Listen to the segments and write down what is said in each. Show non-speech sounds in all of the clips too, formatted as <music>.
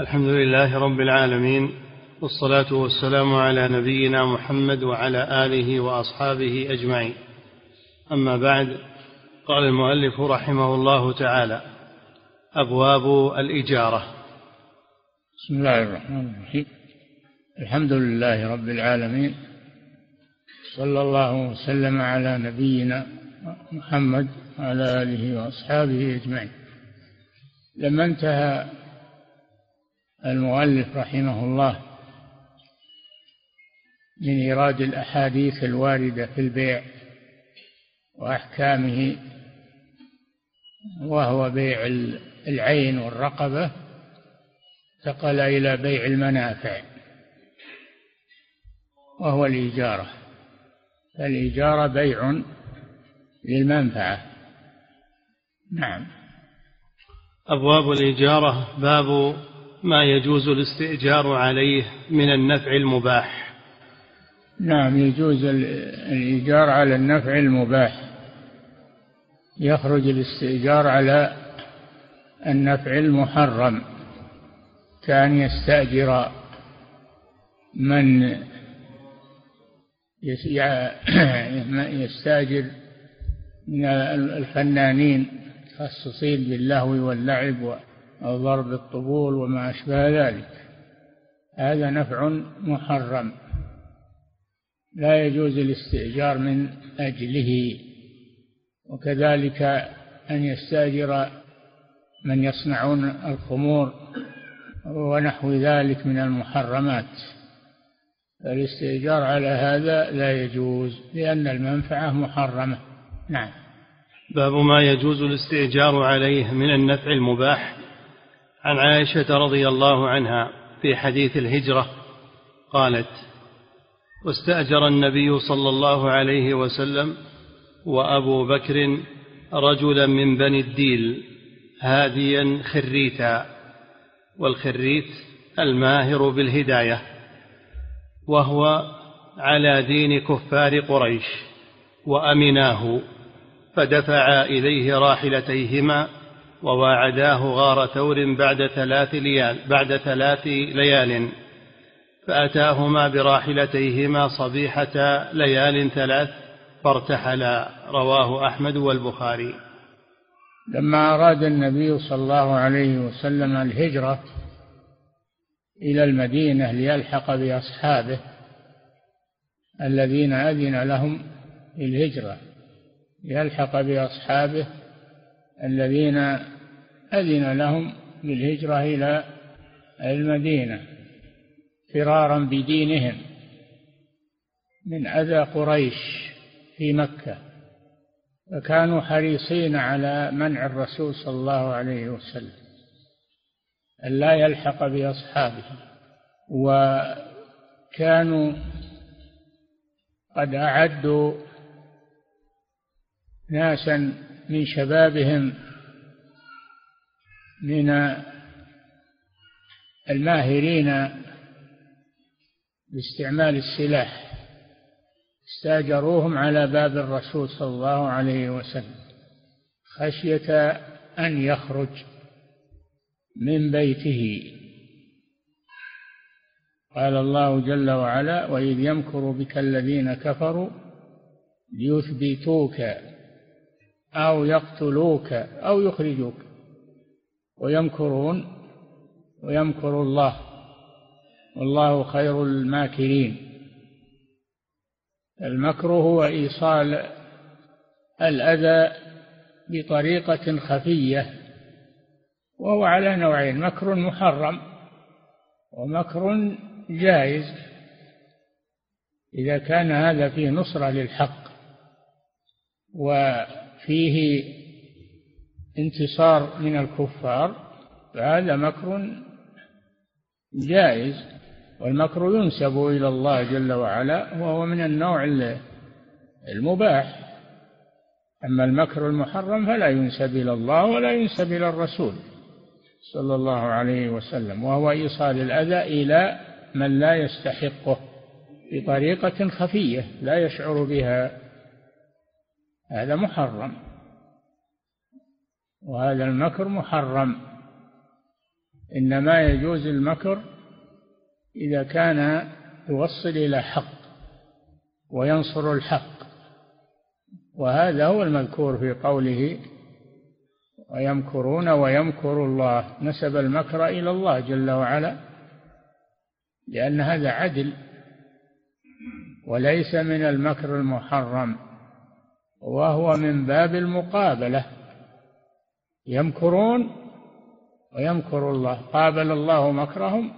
الحمد لله رب العالمين والصلاة والسلام على نبينا محمد وعلى آله وأصحابه أجمعين. أما بعد قال المؤلف رحمه الله تعالى أبواب الإجارة. بسم الله الرحمن الرحيم. الحمد لله رب العالمين صلى الله وسلم على نبينا محمد وعلى آله وأصحابه أجمعين. لما انتهى المؤلف رحمه الله من إيراد الأحاديث الواردة في البيع وأحكامه وهو بيع العين والرقبة انتقل إلى بيع المنافع وهو الإيجارة فالإيجارة بيع للمنفعة. نعم. أبواب الإجارة باب ما يجوز الاستئجار عليه من النفع المباح. نعم يجوز الإيجار على النفع المباح. يخرج الاستئجار على النفع المحرم. كأن يستأجر من <coughs> يستأجر من الفنانين متخصصين باللهو واللعب وضرب الطبول وما أشبه ذلك. هذا نفع محرم. لا يجوز الاستئجار من أجله. وكذلك أن يستأجر من يصنعون الخمور ونحو ذلك من المحرمات. الاستئجار على هذا لا يجوز لأن المنفعة محرمة. نعم. باب ما يجوز الاستئجار عليه من النفع المباح. عن عائشة رضي الله عنها في حديث الهجرة قالت واستأجر النبي صلى الله عليه وسلم وأبو بكر رجلا من بني الديل هاديا خريتا والخريت الماهر بالهداية وهو على دين كفار قريش وأمناه فدفعا إليه راحلتيهما وواعداه غار ثور بعد ثلاث ليال بعد ثلاث ليال. فأتاهما براحلتيهما صبيحة ليال ثلاث فارتحلا. رواه أحمد والبخاري. لما أراد النبي صلى الله عليه وسلم الهجرة إلى المدينة ليلحق بأصحابه الذين أذن لهم الهجرة يلحق بأصحابه الذين أذن لهم بالهجرة إلى المدينة فرارا بدينهم من أذى قريش في مكة فكانوا حريصين على منع الرسول صلى الله عليه وسلم أن لا يلحق بأصحابه وكانوا قد أعدوا ناسا من شبابهم من الماهرين باستعمال السلاح استاجروهم على باب الرسول صلى الله عليه وسلم خشية أن يخرج من بيته. قال الله جل وعلا وإذ يمكر بك الذين كفروا ليثبتوك أو يقتلوك أو يخرجوك. ويمكرون ويمكر الله. والله خير الماكرين. المكر هو إيصال الأذى بطريقة خفية وهو على نوعين مكر محرم ومكر جائز إذا كان هذا فيه نصرة للحق. وفيه انتصار من الكفار فهذا مكر جائز والمكر ينسب إلى الله جل وعلا وهو من النوع المباح. أما المكر المحرم فلا ينسب إلى الله ولا ينسب إلى الرسول صلى الله عليه وسلم وهو إيصال الأذى إلى من لا يستحقه بطريقة خفية لا يشعر بها. هذا محرم. وهذا المكر محرم. إنما يجوز المكر إذا كان يوصل إلى حق وينصر الحق. وهذا هو المذكور في قوله ويمكرون ويمكر الله. نسب المكر إلى الله جل وعلا لأن هذا عدل وليس من المكر المحرم. وهو من باب المقابلة. يمكرون ويمكر الله. قابل الله مكرهم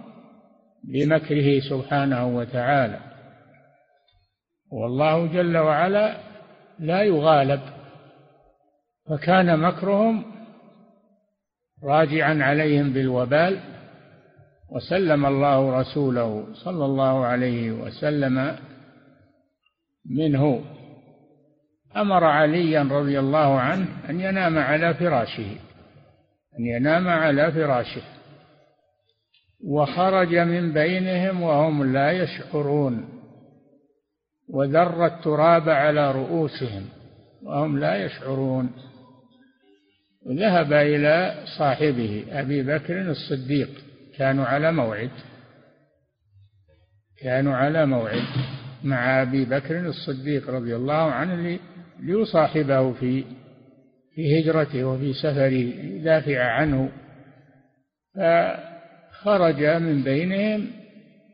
بمكره سبحانه وتعالى. والله جل وعلا لا يغالب. فكان مكرهم راجعا عليهم بالوبال وسلم الله رسوله صلى الله عليه وسلم منه. أمر عليا رضي الله عنه أن ينام على فراشه أن ينام على فراشه. وخرج من بينهم وهم لا يشعرون وذر التراب على رؤوسهم وهم لا يشعرون. ذهب إلى صاحبه أبي بكر الصديق كانوا على موعد كانوا على موعد مع أبي بكر الصديق رضي الله عنه ليصاحبه في في هجرته وفي سفره يدافع عنه فخرج من بينهم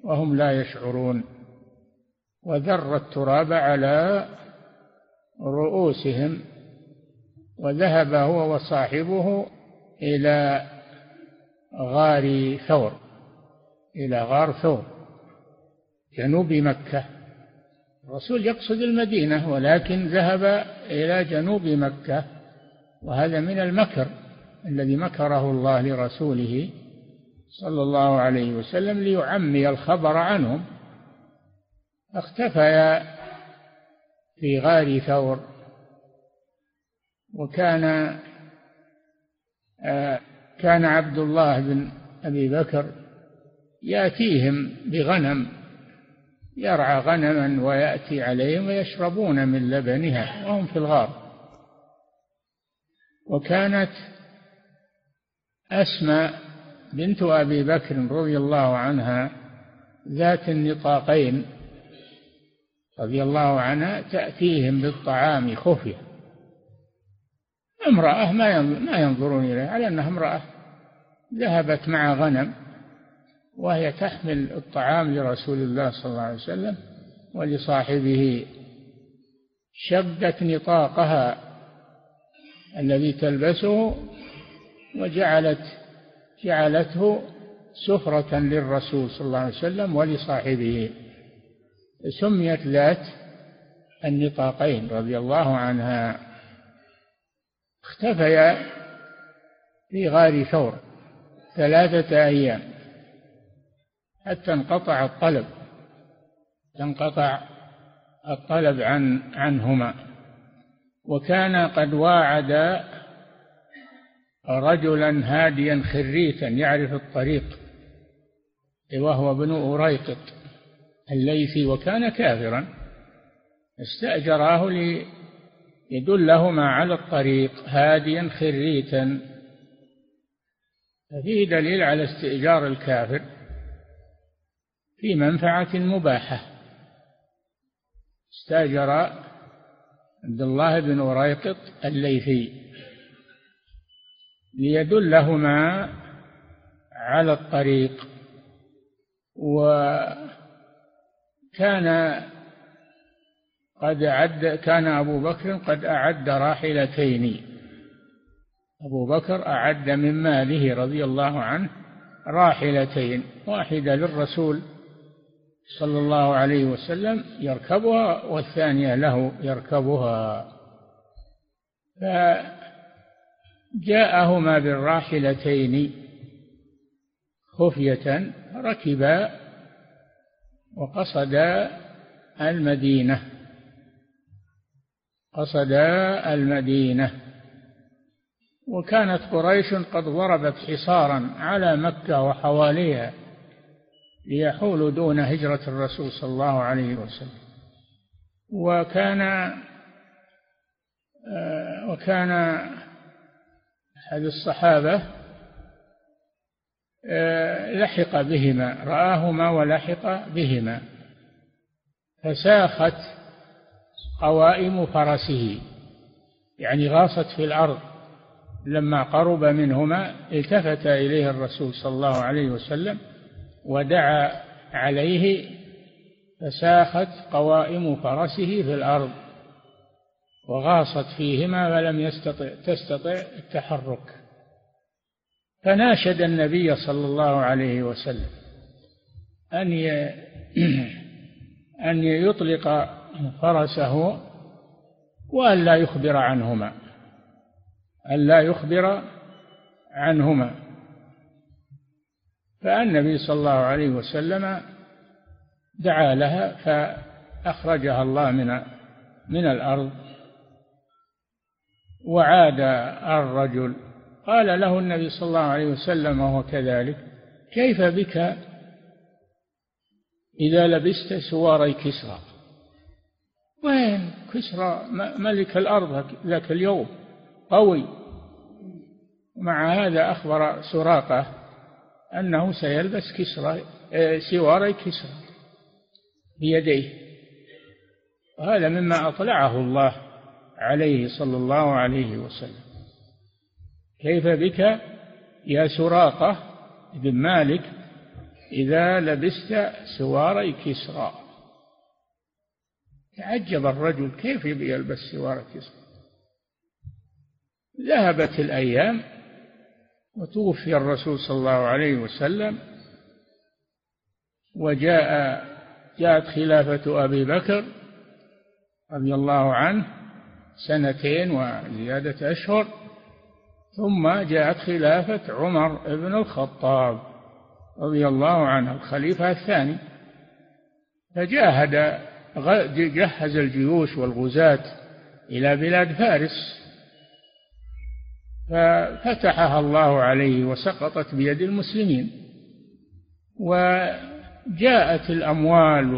وهم لا يشعرون وذر التراب على رؤوسهم وذهب هو وصاحبه إلى غار ثور إلى غار ثور جنوب مكة. الرسول يقصد المدينة ولكن ذهب إلى جنوب مكة وهذا من المكر الذي مكره الله لرسوله صلى الله عليه وسلم ليعمي الخبر عنهم. اختفيا في غار ثور وكان آه، كان عبد الله بن أبي بكر يأتيهم بغنم يرعى غنما ويأتي عليهم ويشربون من لبنها وهم في الغار. وكانت أسماء بنت أبي بكر رضي الله عنها ذات النطاقين رضي الله عنها تأتيهم بالطعام خفية. امرأة ما ينظرون إليها على أنها امرأة ذهبت مع غنم وهي تحمل الطعام لرسول الله صلى الله عليه وسلم ولصاحبه. شدت نطاقها الذي تلبسه وجعلت جعلته سفرة للرسول صلى الله عليه وسلم ولصاحبه. سميت ذات النطاقين رضي الله عنها. اختفيا في غار ثور ثلاثة أيام. حتى انقطع الطلب انقطع الطلب عن عنهما. وكان قد واعد رجلا هاديا خريتا يعرف الطريق وهو ابن أريقط الليثي وكان كافرا. استأجراه ليدلهما على الطريق هاديا خريتا ففيه دليل على استئجار الكافر. في منفعة مباحة. استأجر عبد الله بن أريقط الليثي ليدلهما على الطريق و كان قد أعد كان أبو بكر قد أعد راحلتين. أبو بكر أعد من ماله رضي الله عنه راحلتين واحدة للرسول صلى الله عليه وسلم يركبها والثانية له يركبها. فجاءهما بالراحلتين خفية ركبا وقصد المدينة قصد المدينة. وكانت قريش قد ضربت حصارا على مكة وحواليها. ليحولوا دون هجرة الرسول صلى الله عليه وسلم. وكان آه، وكان أحد الصحابة آه، لحق بهما رآهما ولحق بهما. فساخت قوائم فرسه يعني غاصت في الأرض. لما قرب منهما التفت إليه الرسول صلى الله عليه وسلم ودعا عليه فساخت قوائم فرسه في الأرض وغاصت فيهما فلم يستطع تستطع التحرك. فناشد النبي صلى الله عليه وسلم أن <clears throat> أن يطلق فرسه وأن لا يخبر عنهما أن لا يخبر عنهما. فالنبي صلى الله عليه وسلم دعا لها فأخرجها الله من من الأرض وعاد الرجل. قال له النبي صلى الله عليه وسلم وهو كذلك كيف بك إذا لبست سواري كسرى وين كسرى؟ ملك الأرض ذاك اليوم قوي. مع هذا أخبر سراقة أنه سيلبس كسرى آه، سواري كسرى بيديه. وهذا مما أطلعه الله عليه صلى الله عليه وسلم. كيف بك يا سراقة بن مالك إذا لبست سواري كسرى؟ تعجب الرجل كيف يلبس سوار كسرى؟ ذهبت الأيام وتوفي الرسول صلى الله عليه وسلم وجاء جاءت خلافة أبي بكر رضي الله عنه سنتين وزيادة أشهر ثم جاءت خلافة عمر بن الخطاب رضي الله عنه الخليفة الثاني. فجاهد جهز الجيوش والغزاة إلى بلاد فارس. ففتحها الله عليه وسقطت بيد المسلمين. وجاءت الأموال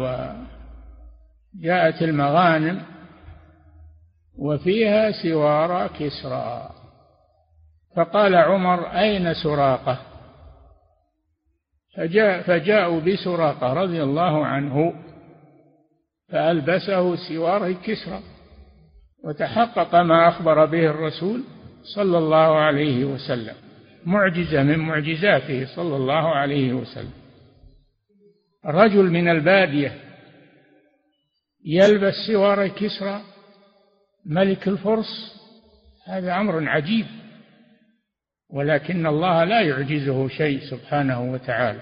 وجاءت المغانم وفيها سوار كسرى. فقال عمر أين سراقة؟ فجاء فجاءوا بسراقة رضي الله عنه فألبسه سوار كسرى وتحقق ما أخبر به الرسول صلى الله عليه وسلم. معجزة من معجزاته صلى الله عليه وسلم. رجل من البادية يلبس سوار كسرى ملك الفرس هذا أمر عجيب ولكن الله لا يعجزه شيء سبحانه وتعالى.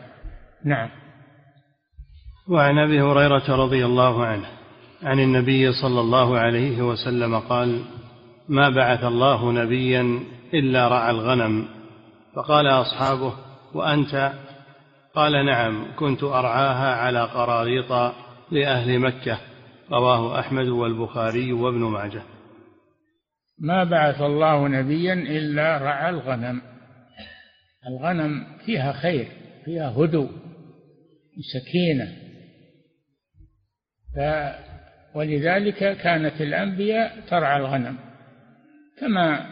نعم. وعن أبي هريرة رضي الله عنه عن النبي صلى الله عليه وسلم قال ما بعث الله نبيا إلا رعى الغنم. فقال أصحابه وأنت؟ قال نعم كنت أرعاها على قراريط لأهل مكة. رواه أحمد والبخاري وابن ماجه. ما بعث الله نبيا إلا رعى الغنم. الغنم فيها خير فيها هدوء سكينة. ف ولذلك كانت الأنبياء ترعى الغنم. كما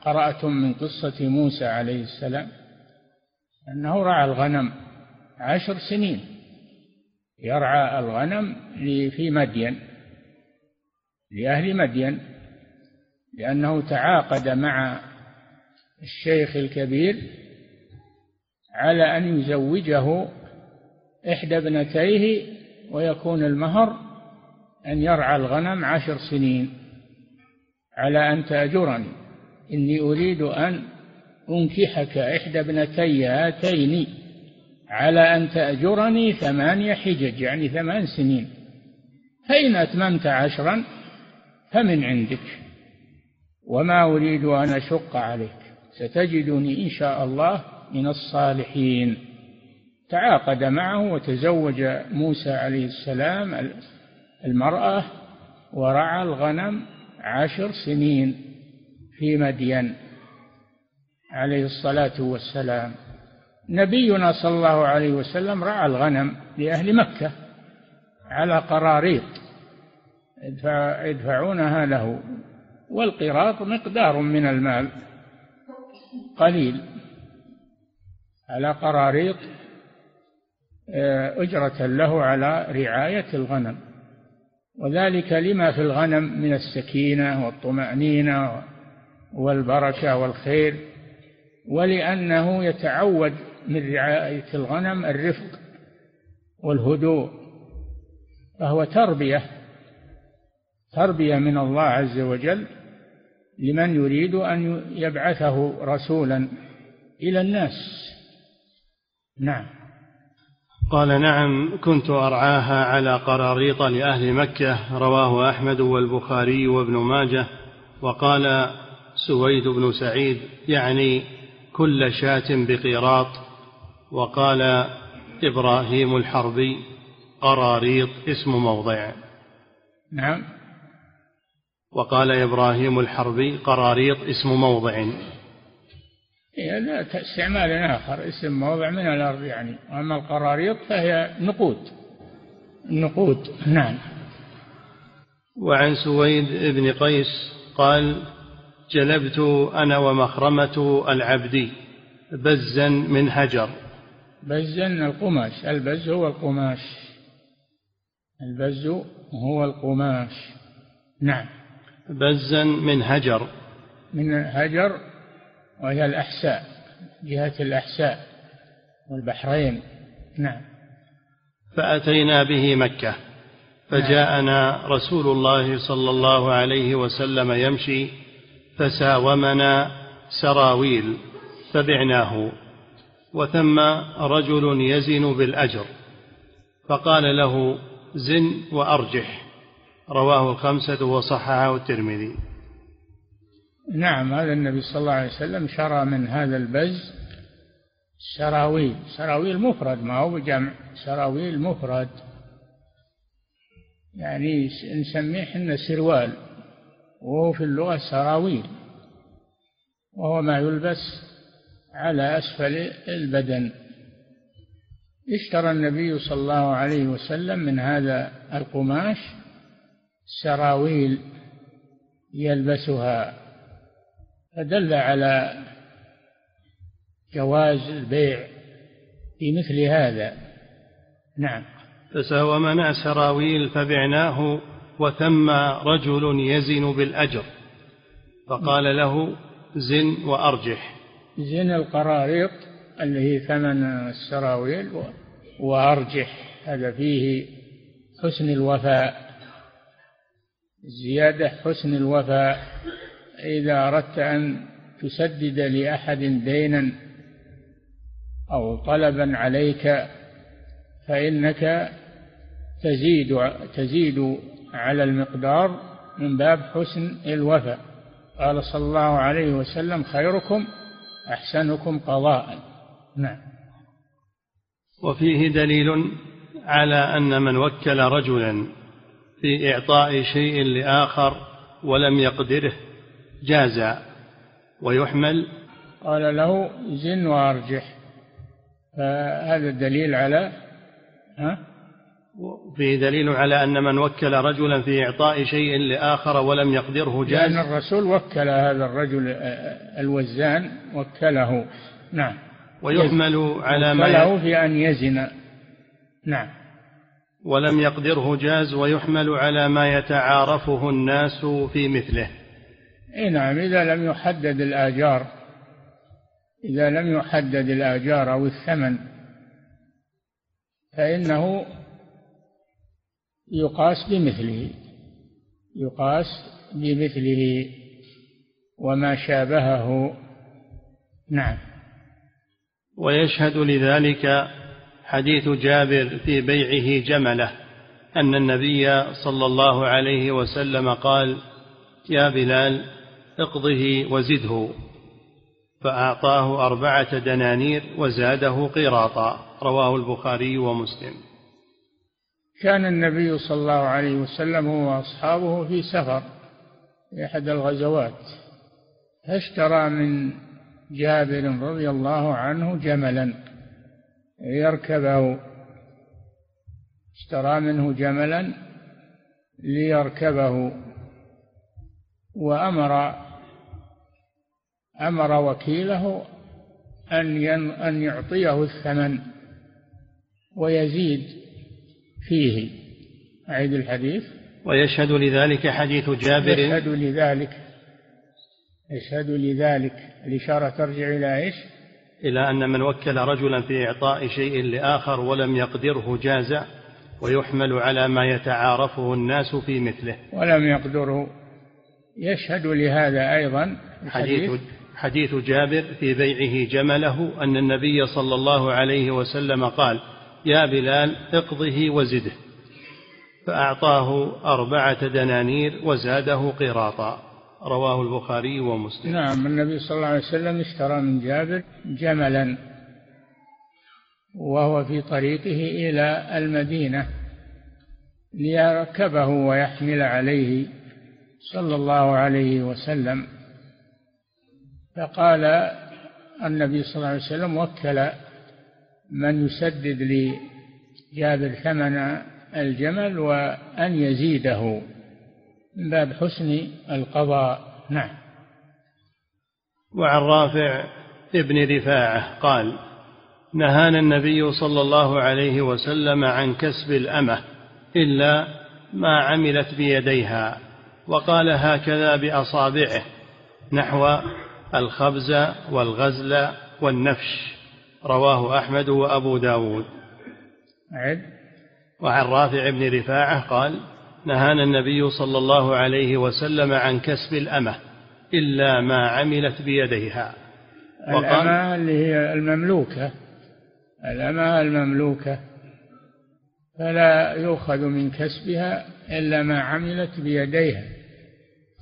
قرأتم من قصة موسى عليه السلام أنه رعى الغنم عشر سنين. يرعى الغنم في مدين لأهل مدين لأنه تعاقد مع الشيخ الكبير على أن يزوجه إحدى ابنتيه ويكون المهر أن يرعى الغنم عشر سنين. على أن تأجرني. إني أريد أن أنكحك إحدى ابنتي هاتين. على أن تأجرني ثمانية حجج يعني ثمان سنين. فإن أتممت عشرا فمن عندك. وما أريد أن أشق عليك. ستجدني إن شاء الله من الصالحين. تعاقد معه وتزوج موسى عليه السلام المرأة ورعى الغنم عشر سنين في مدين عليه الصلاة والسلام. نبينا صلى الله عليه وسلم رعى الغنم لأهل مكة على قراريط يدفعونها له والقراط مقدار من المال قليل على قراريط آه، أجرة له على رعاية الغنم. وذلك لما في الغنم من السكينة والطمأنينة والبركة والخير ولأنه يتعود من رعاية الغنم الرفق والهدوء فهو تربية تربية من الله عز وجل لمن يريد أن يبعثه رسولا إلى الناس. نعم. قال نعم كنت أرعاها على قراريط لأهل مكة رواه أحمد والبخاري وابن ماجه وقال سويد بن سعيد يعني كل شاة بقيراط وقال إبراهيم الحربي قراريط اسم موضع. نعم. وقال إبراهيم الحربي قراريط اسم موضع. هي استعمال آخر اسم موضع من الأرض يعني. أما القراريط فهي نقود. نقود نعم. وعن سويد بن قيس قال جلبت أنا ومخرمة العبدي بزا من هجر. بزا القماش. البز هو القماش. البز هو القماش. نعم. بزا من هجر. من هجر وهي الأحساء جهة الأحساء والبحرين. نعم. فأتينا به مكة فجاءنا رسول الله صلى الله عليه وسلم يمشي فساومنا سراويل فبعناه. وثم رجل يزن بالأجر فقال له زن وأرجح رواه الخمسة وصححه الترمذي. نعم هذا النبي صلى الله عليه وسلم شرى من هذا البز سراويل. سراويل مفرد ما هو بجمع سراويل مفرد. يعني نسميه إحنا سروال وهو في اللغة سراويل وهو ما يلبس على أسفل البدن. اشترى النبي صلى الله عليه وسلم من هذا القماش سراويل يلبسها. فدل على جواز البيع في مثل هذا. نعم. فساومنا سراويل فبعناه وثم رجل يزن بالأجر فقال له زن وأرجح. زن القراريط اللي هي ثمن السراويل وأرجح هذا فيه حسن الوفاء زيادة حسن الوفاء. إذا أردت أن تسدد لأحد دينا أو طلبا عليك فإنك تزيد تزيد على المقدار من باب حسن الوفاء. قال صلى الله عليه وسلم خيركم أحسنكم قضاء. نعم. وفيه دليل على أن من وكل رجلا في إعطاء شيء لآخر ولم يقدره جاز ويحمل؟ قال له زن وأرجح. فهذا الدليل على ها؟ فيه دليل على أن من وكل رجلا في إعطاء شيء لآخر ولم يقدره جاز؟ لأن الرسول وكل هذا الرجل الوزان وكله. نعم. ويحمل على ما وكله في أن يزن. نعم. ولم يقدره جاز ويحمل على ما يتعارفه الناس في مثله. إي نعم إذا لم يحدد الآجار إذا لم يحدد الآجار أو الثمن فإنه يقاس بمثله يقاس بمثله وما شابهه. نعم. ويشهد لذلك حديث جابر في بيعه جملة أن النبي صلى الله عليه وسلم قال يا بلال اقضه وزده. فأعطاه أربعة دنانير وزاده قيراطا رواه البخاري ومسلم. كان النبي صلى الله عليه وسلم هو وأصحابه في سفر في أحد الغزوات فاشترى من جابر رضي الله عنه جملا ليركبه. اشترى منه جملا ليركبه وأمر أمر وكيله أن أن يعطيه الثمن ويزيد فيه. أعيد الحديث. ويشهد لذلك حديث جابر. يشهد لذلك يشهد لذلك الإشارة ترجع إلى إيش؟ إلى أن من وكل رجلا في إعطاء شيء لآخر ولم يقدره جاز ويحمل على ما يتعارفه الناس في مثله. ولم يقدره. يشهد لهذا أيضا حديث حديث جابر في بيعه جمله أن النبي صلى الله عليه وسلم قال يا بلال اقضه وزده. فأعطاه أربعة دنانير وزاده قراطا. رواه البخاري ومسلم. نعم النبي صلى الله عليه وسلم اشترى من جابر جملا وهو في طريقه إلى المدينة ليركبه ويحمل عليه صلى الله عليه وسلم. فقال النبي صلى الله عليه وسلم وكل من يسدد لجابر ثمن الجمل وأن يزيده من باب حسن القضاء. نعم. وعن رافع ابن رفاعة قال نهانا النبي صلى الله عليه وسلم عن كسب الأمة إلا ما عملت بيديها وقال هكذا بأصابعه نحو الخبز والغزل والنفش رواه أحمد وأبو داود. عد. وعن رافع بن رفاعة قال نهانا النبي صلى الله عليه وسلم عن كسب الأمة إلا ما عملت بيديها. الأمة اللي هي المملوكة الأمة المملوكة فلا يؤخذ من كسبها إلا ما عملت بيديها.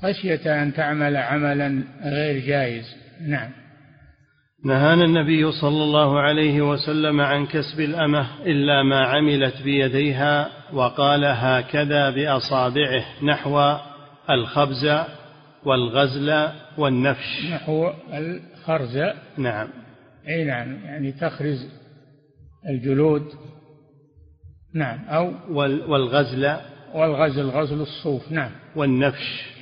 خشية أن تعمل عملا غير جائز. نعم. نهانا النبي صلى الله عليه وسلم عن كسب الأمة إلا ما عملت بيديها وقال هكذا بأصابعه نحو الخبز والغزل والنفش. نحو الخرز. نعم. أي نعم يعني تخرز الجلود. نعم أو والغزل. والغزل غزل الصوف. نعم. والنفش.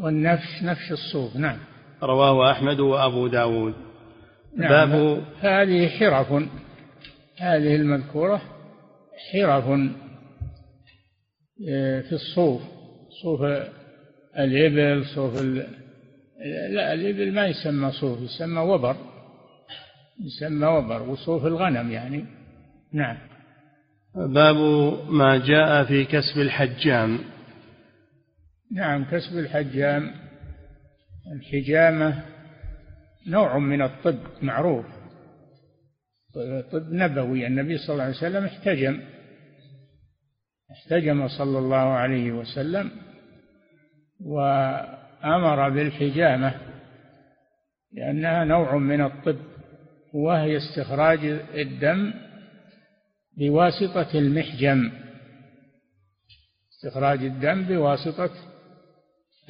والنفش نفش الصوف نعم. رواه أحمد وأبو داود. نعم. باب هذه حرف هذه المذكورة حرف آه، في الصوف صوف الإبل صوف ال... لا الإبل ما يسمى صوف يسمى وبر يسمى وبر وصوف الغنم يعني. نعم. باب ما جاء في كسب الحجام. نعم كسب الحجام. الحجامة نوع من الطب معروف. طب نبوي النبي صلى الله عليه وسلم احتجم. احتجم صلى الله عليه وسلم وأمر بالحجامة لأنها نوع من الطب وهي استخراج الدم بواسطة المحجم. استخراج الدم بواسطة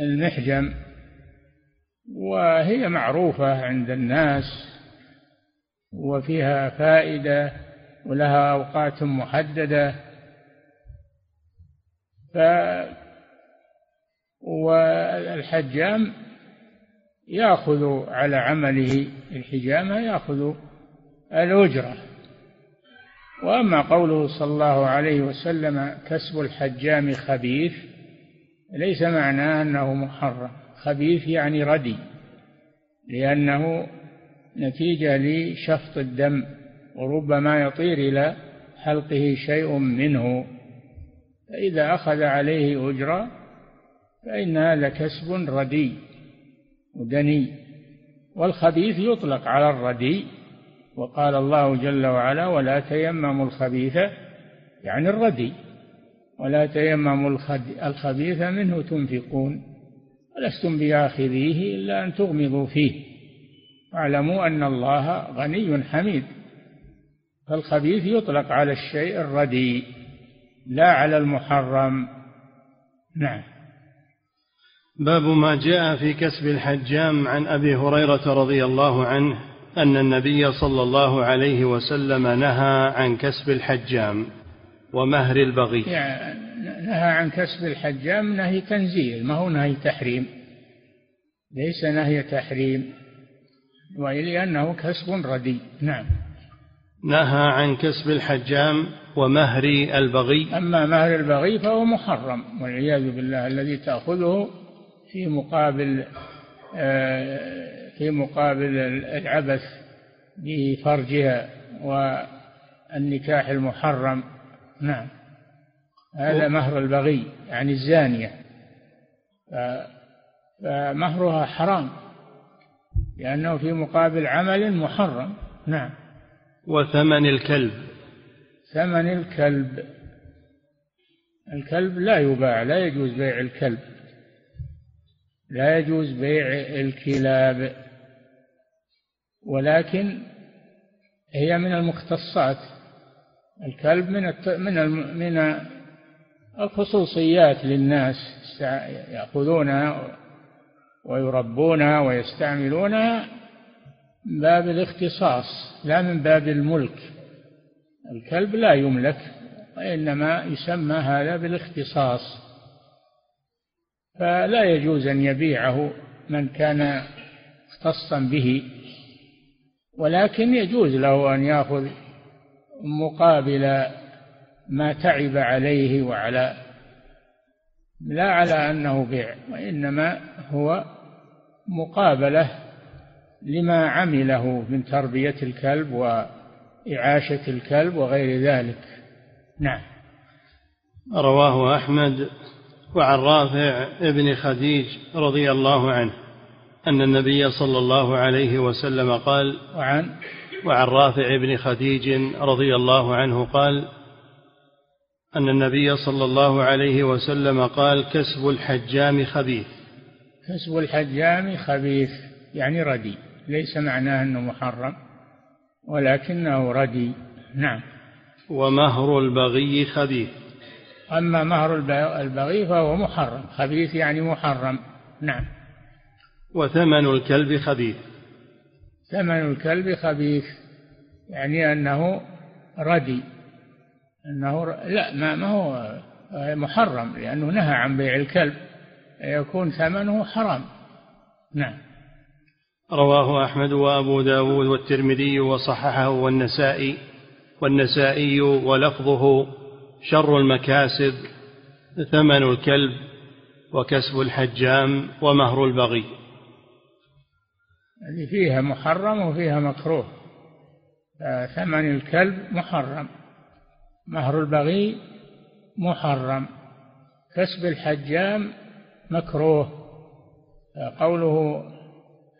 المحجم وهي معروفة عند الناس وفيها فائدة ولها أوقات محددة. ف والحجام يأخذ على عمله الحجامة يأخذ الأجرة. وأما قوله صلى الله عليه وسلم كسب الحجام خبيث ليس معناه أنه محرم. خبيث يعني ردي لأنه نتيجة لشفط الدم وربما يطير إلى حلقه شيء منه. فإذا أخذ عليه أجرة فإن هذا كسب ردي ودني. والخبيث يطلق على الردي وقال الله جل وعلا ولا تيمموا الخبيث يعني الردي. ولا تيمموا الخبيث منه تنفقون. ولستم بآخذيه إلا أن تغمضوا فيه. واعلموا أن الله غني حميد. فالخبيث يطلق على الشيء الردي لا على المحرم. نعم. باب ما جاء في كسب الحجام عن أبي هريرة رضي الله عنه أن النبي صلى الله عليه وسلم نهى عن كسب الحجام. ومهر البغي. يعني نهى عن كسب الحجام نهي تنزيل ما هو نهي تحريم؟ ليس نهي تحريم ولأنه كسب ردي. نعم. نهى عن كسب الحجام ومهر البغي. أما مهر البغي فهو محرم والعياذ بالله الذي تأخذه في مقابل آه، في مقابل العبث بفرجها والنكاح المحرم. نعم. هذا مهر البغي يعني الزانية. فمهرها حرام لأنه في مقابل عمل محرم. نعم. وثمن الكلب. ثمن الكلب. الكلب لا يباع لا يجوز بيع الكلب. لا يجوز بيع الكلاب. ولكن هي من المختصات. الكلب من من من الخصوصيات للناس يأخذونها ويربونها ويستعملونها من باب الاختصاص لا من باب الملك. الكلب لا يملك وإنما يسمى هذا بالاختصاص. فلا يجوز أن يبيعه من كان مختصا به ولكن يجوز له أن يأخذ مقابل ما تعب عليه وعلى لا على أنه بيع وإنما هو مقابلة لما عمله من تربية الكلب وإعاشة الكلب وغير ذلك. نعم. رواه أحمد وعن رافع ابن خديج رضي الله عنه أن النبي صلى الله عليه وسلم قال وعن وعن رافع بن خديج رضي الله عنه قال أن النبي صلى الله عليه وسلم قال كسب الحجام خبيث. كسب الحجام خبيث يعني ردي ليس معناه أنه محرم ولكنه ردي. نعم. ومهر البغي خبيث. أما مهر البغي فهو محرم خبيث يعني محرم. نعم. وثمن الكلب خبيث. ثمن الكلب خبيث يعني أنه ردي أنه لا ما, ما هو محرم لأنه نهى عن بيع الكلب يكون ثمنه حرام. نعم. رواه أحمد وأبو داود والترمذي وصححه والنسائي والنسائي ولفظه شر المكاسب ثمن الكلب وكسب الحجام ومهر البغي. هذه فيها محرم وفيها مكروه. ثمن الكلب محرم. مهر البغي محرم. كسب الحجام مكروه. قوله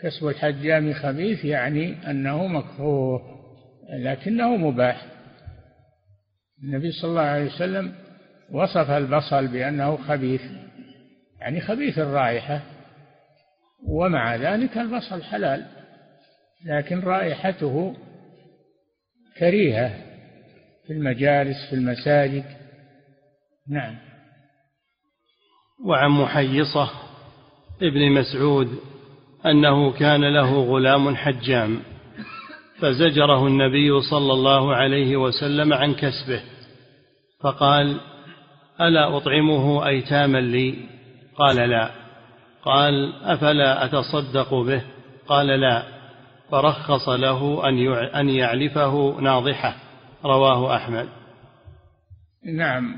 كسب الحجام خبيث يعني أنه مكروه لكنه مباح. النبي صلى الله عليه وسلم وصف البصل بأنه خبيث يعني خبيث الرائحة. ومع ذلك البصل حلال لكن رائحته كريهة في المجالس في المساجد. نعم. وعن محيصة ابن مسعود أنه كان له غلام حجام فزجره النبي صلى الله عليه وسلم عن كسبه فقال ألا أطعمه أيتاما لي؟ قال لا. قال أفلا أتصدق به؟ قال لا. فرخص له أن يعلفه ناضحة. رواه أحمد. نعم.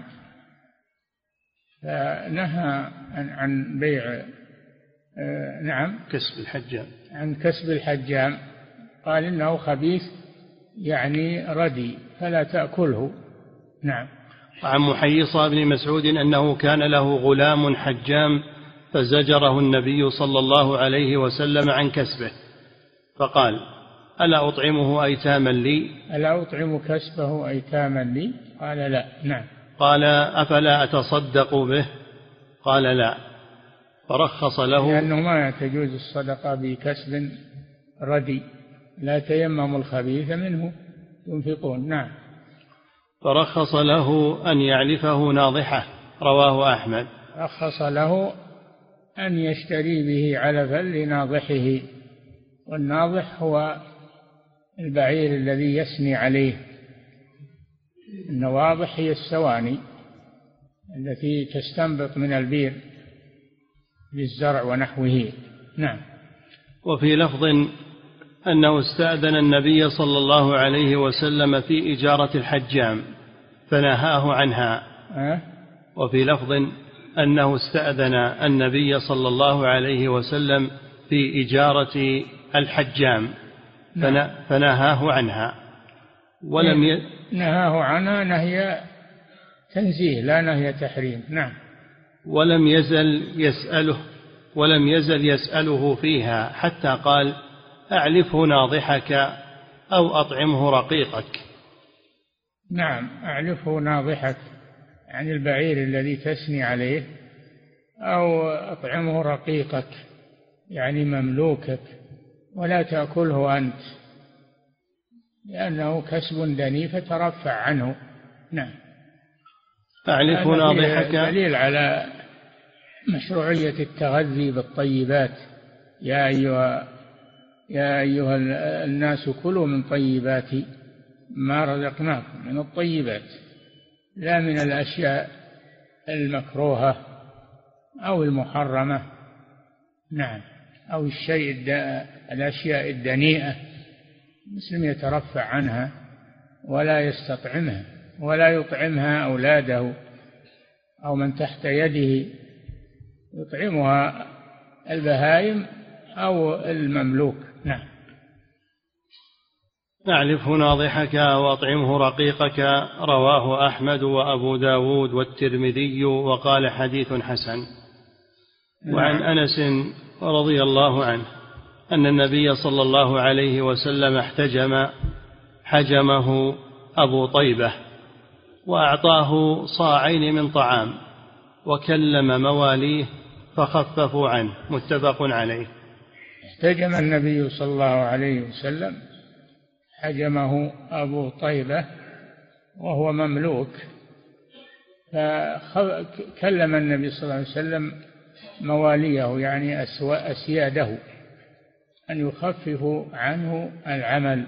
فنهى عن بيع آه، نعم. كسب الحجام. عن كسب الحجام. قال إنه خبيث يعني ردي فلا تأكله. نعم. وعن محيصة بن مسعود أنه كان له غلام حجام فزجره النبي صلى الله عليه وسلم عن كسبه. فقال ألا أطعمه أيتاما لي؟ ألا أطعم كسبه أيتاما لي؟ قال لا. نعم. قال أفلا أتصدق به؟ قال لا. فرخص له لأنه ما تجوز الصدقة بكسب ردي. لا تيمموا الخبيث منه ينفقون نعم. فرخص له أن يعلفه ناضحة رواه أحمد. رخص له أن يشتري به علفا لناضحه والناضح هو البعير الذي يسني عليه. النواضح هي السواني التي تستنبط من البير للزرع ونحوه. نعم. وفي لفظ أنه استأذن النبي صلى الله عليه وسلم في إجارة الحجام فنهاه عنها. أه؟ وفي لفظ أنه استأذن النبي صلى الله عليه وسلم في إجارة الحجام. نعم. فنهاه عنها. ولم ي... نهاه عنها نهي تنزيه لا نهي تحريم. نعم. ولم يزل يسأله ولم يزل يسأله فيها حتى قال أعلفه ناضحك أو أطعمه رقيقك. نعم أعلفه ناضحك. يعني البعير الذي تسني عليه أو أطعمه رقيقك يعني مملوكك ولا تأكله أنت لأنه كسب دني فترفع عنه. نعم. أعلف ناضحك دليل على مشروعية التغذي بالطيبات. يا أيها يا أيها الناس كلوا من طيبات ما رزقناكم من الطيبات. لا من الأشياء المكروهة أو المحرمة نعم أو الشيء الأشياء الدنيئة المسلم يترفع عنها ولا يستطعمها ولا يطعمها أولاده أو من تحت يده يطعمها البهائم أو المملوك نعم. أعلفه ناضحك وأطعمه رقيقك رواه أحمد وأبو داود والترمذي وقال حديث حسن وعن. أنس رضي الله عنه أن النبي صلى الله عليه وسلم احتجم حجمه أبو طيبة وأعطاه صاعين من طعام وكلم مواليه فخففوا عنه متفق عليه احتجم النبي صلى الله عليه وسلم حجمه أبو طيبة وهو مملوك. فكلم النبي صلى الله عليه وسلم مواليه يعني أسياده أن يخففوا عنه العمل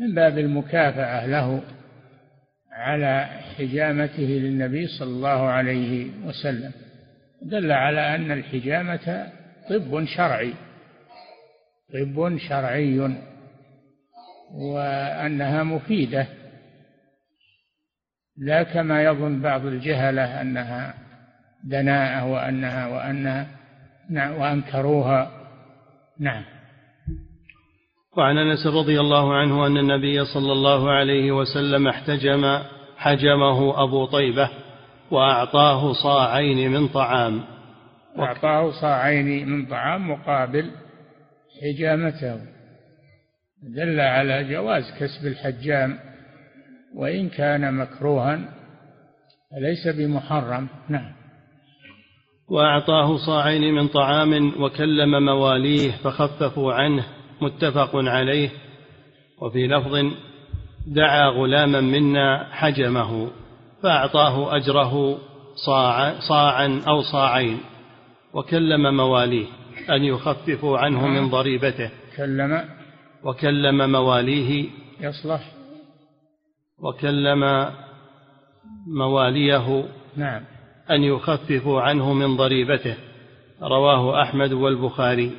من باب المكافأة له على حجامته للنبي صلى الله عليه وسلم. دل على أن الحجامة طب شرعي. طب شرعي. وأنها مفيدة لا كما يظن بعض الجهلة أنها دناءة وأنها وأنها وأنكروها. نعم. وعن أنس رضي الله عنه أن النبي صلى الله عليه وسلم احتجم حجمه أبو طيبة وأعطاه صاعين من طعام. أعطاه صاعين من طعام مقابل حجامته. دل على جواز كسب الحجام وإن كان مكروها فليس بمحرم. نعم. وأعطاه صاعين من طعام وكلم مواليه فخففوا عنه متفق عليه وفي لفظ دعا غلاما منا حجمه فأعطاه أجره صاع صاعا أو صاعين وكلم مواليه أن يخففوا عنه من ضريبته. كلم وكلم مواليه يصلح. وكلم مواليه نعم. أن يخففوا عنه من ضريبته. رواه أحمد والبخاري.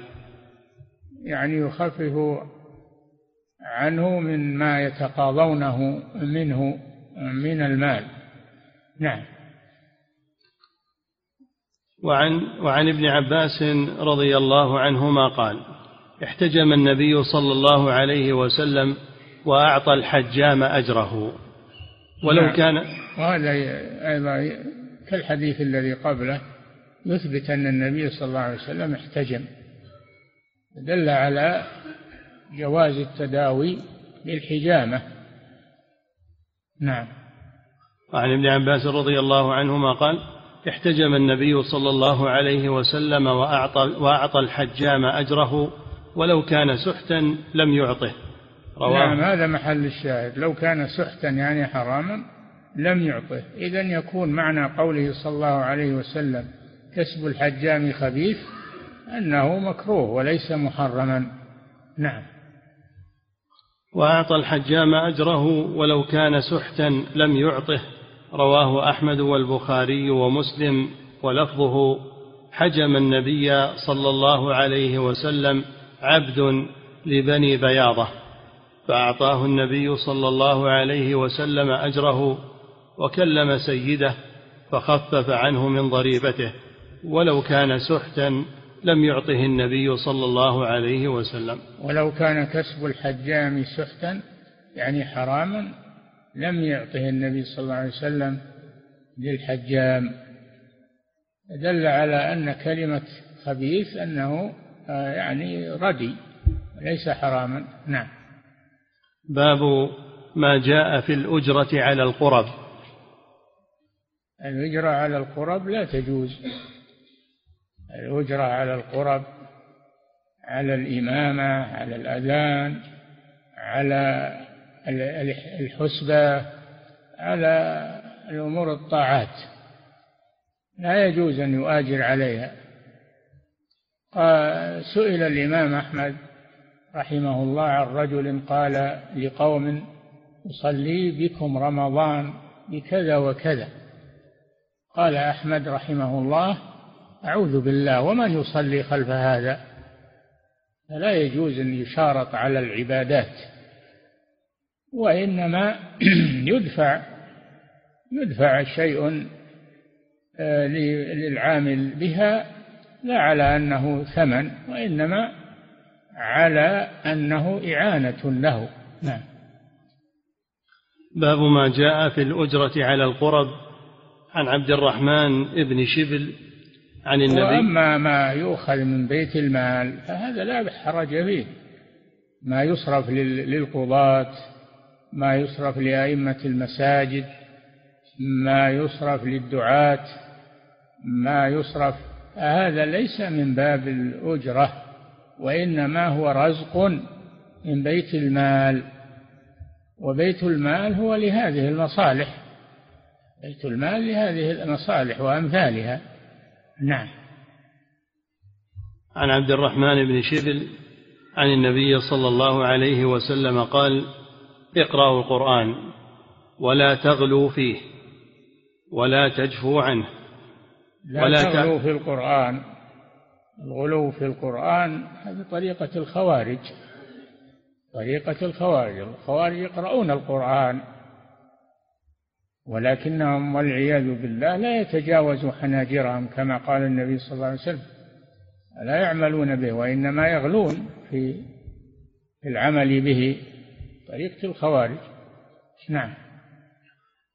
يعني يخفف عنه من ما يتقاضونه منه من المال. نعم. وعن وعن ابن عباس رضي الله عنهما قال احتجم النبي صلى الله عليه وسلم وأعطى الحجام أجره. ولو نعم. كان وهذا أيضا كالحديث الذي قبله يثبت أن النبي صلى الله عليه وسلم احتجم. دل على جواز التداوي بالحجامة. نعم. وعن ابن عباس رضي الله عنهما قال احتجم النبي صلى الله عليه وسلم وأعطى, وأعطى الحجام أجره ولو كان سحتا لم يعطه. رواه نعم هذا محل الشاهد. لو كان سحتا يعني حراما لم يعطه. إذا يكون معنى قوله صلى الله عليه وسلم كسب الحجام خبيث أنه مكروه وليس محرما. نعم. وأعطى الحجام أجره ولو كان سحتا لم يعطه. رواه أحمد والبخاري ومسلم ولفظه حجم النبي صلى الله عليه وسلم عبد لبني بياضة فأعطاه النبي صلى الله عليه وسلم أجره وكلم سيده فخفف عنه من ضريبته ولو كان سحتا لم يعطه النبي صلى الله عليه وسلم. ولو كان كسب الحجام سحتا يعني حراما لم يعطه النبي صلى الله عليه وسلم للحجام. دل على أن كلمة خبيث أنه يعني ردي ليس حراما. نعم. باب ما جاء في الأجرة على القرب. الأجرة على القرب لا تجوز. الأجرة على القرب على الإمامة على الأذان على الحسبة على الأمور الطاعات. لا يجوز أن يؤاجر عليها. سئل الإمام أحمد رحمه الله عن رجل قال لقوم أصلي بكم رمضان بكذا وكذا. قال أحمد رحمه الله أعوذ بالله ومن يصلي خلف هذا؟ فلا يجوز أن يشارط على العبادات وإنما <clears throat> يدفع يدفع شيء آه، للعامل بها لا على أنه ثمن وإنما على أنه إعانة له. نعم. باب ما جاء في الأجرة على القرب عن عبد الرحمن بن شبل عن النبي. وأما ما يؤخذ من بيت المال فهذا لا حرج فيه. ما يصرف للقضاة ما يصرف لأئمة المساجد ما يصرف للدعاة ما يصرف هذا ليس من باب الأجرة وإنما هو رزق من بيت المال. وبيت المال هو لهذه المصالح بيت المال لهذه المصالح وأمثالها. نعم. عن عبد الرحمن بن شبل عن النبي صلى الله عليه وسلم قال اقرأوا القرآن ولا تغلوا فيه ولا تجفوا عنه. ولا تغلوا في القرآن. الغلو في القرآن هذه طريقة الخوارج. طريقة الخوارج. الخوارج يقرؤون القرآن. ولكنهم والعياذ بالله لا يتجاوز حناجرهم كما قال النبي صلى الله عليه وسلم. لا يعملون به وإنما يغلون في العمل به. طريقة الخوارج. نعم.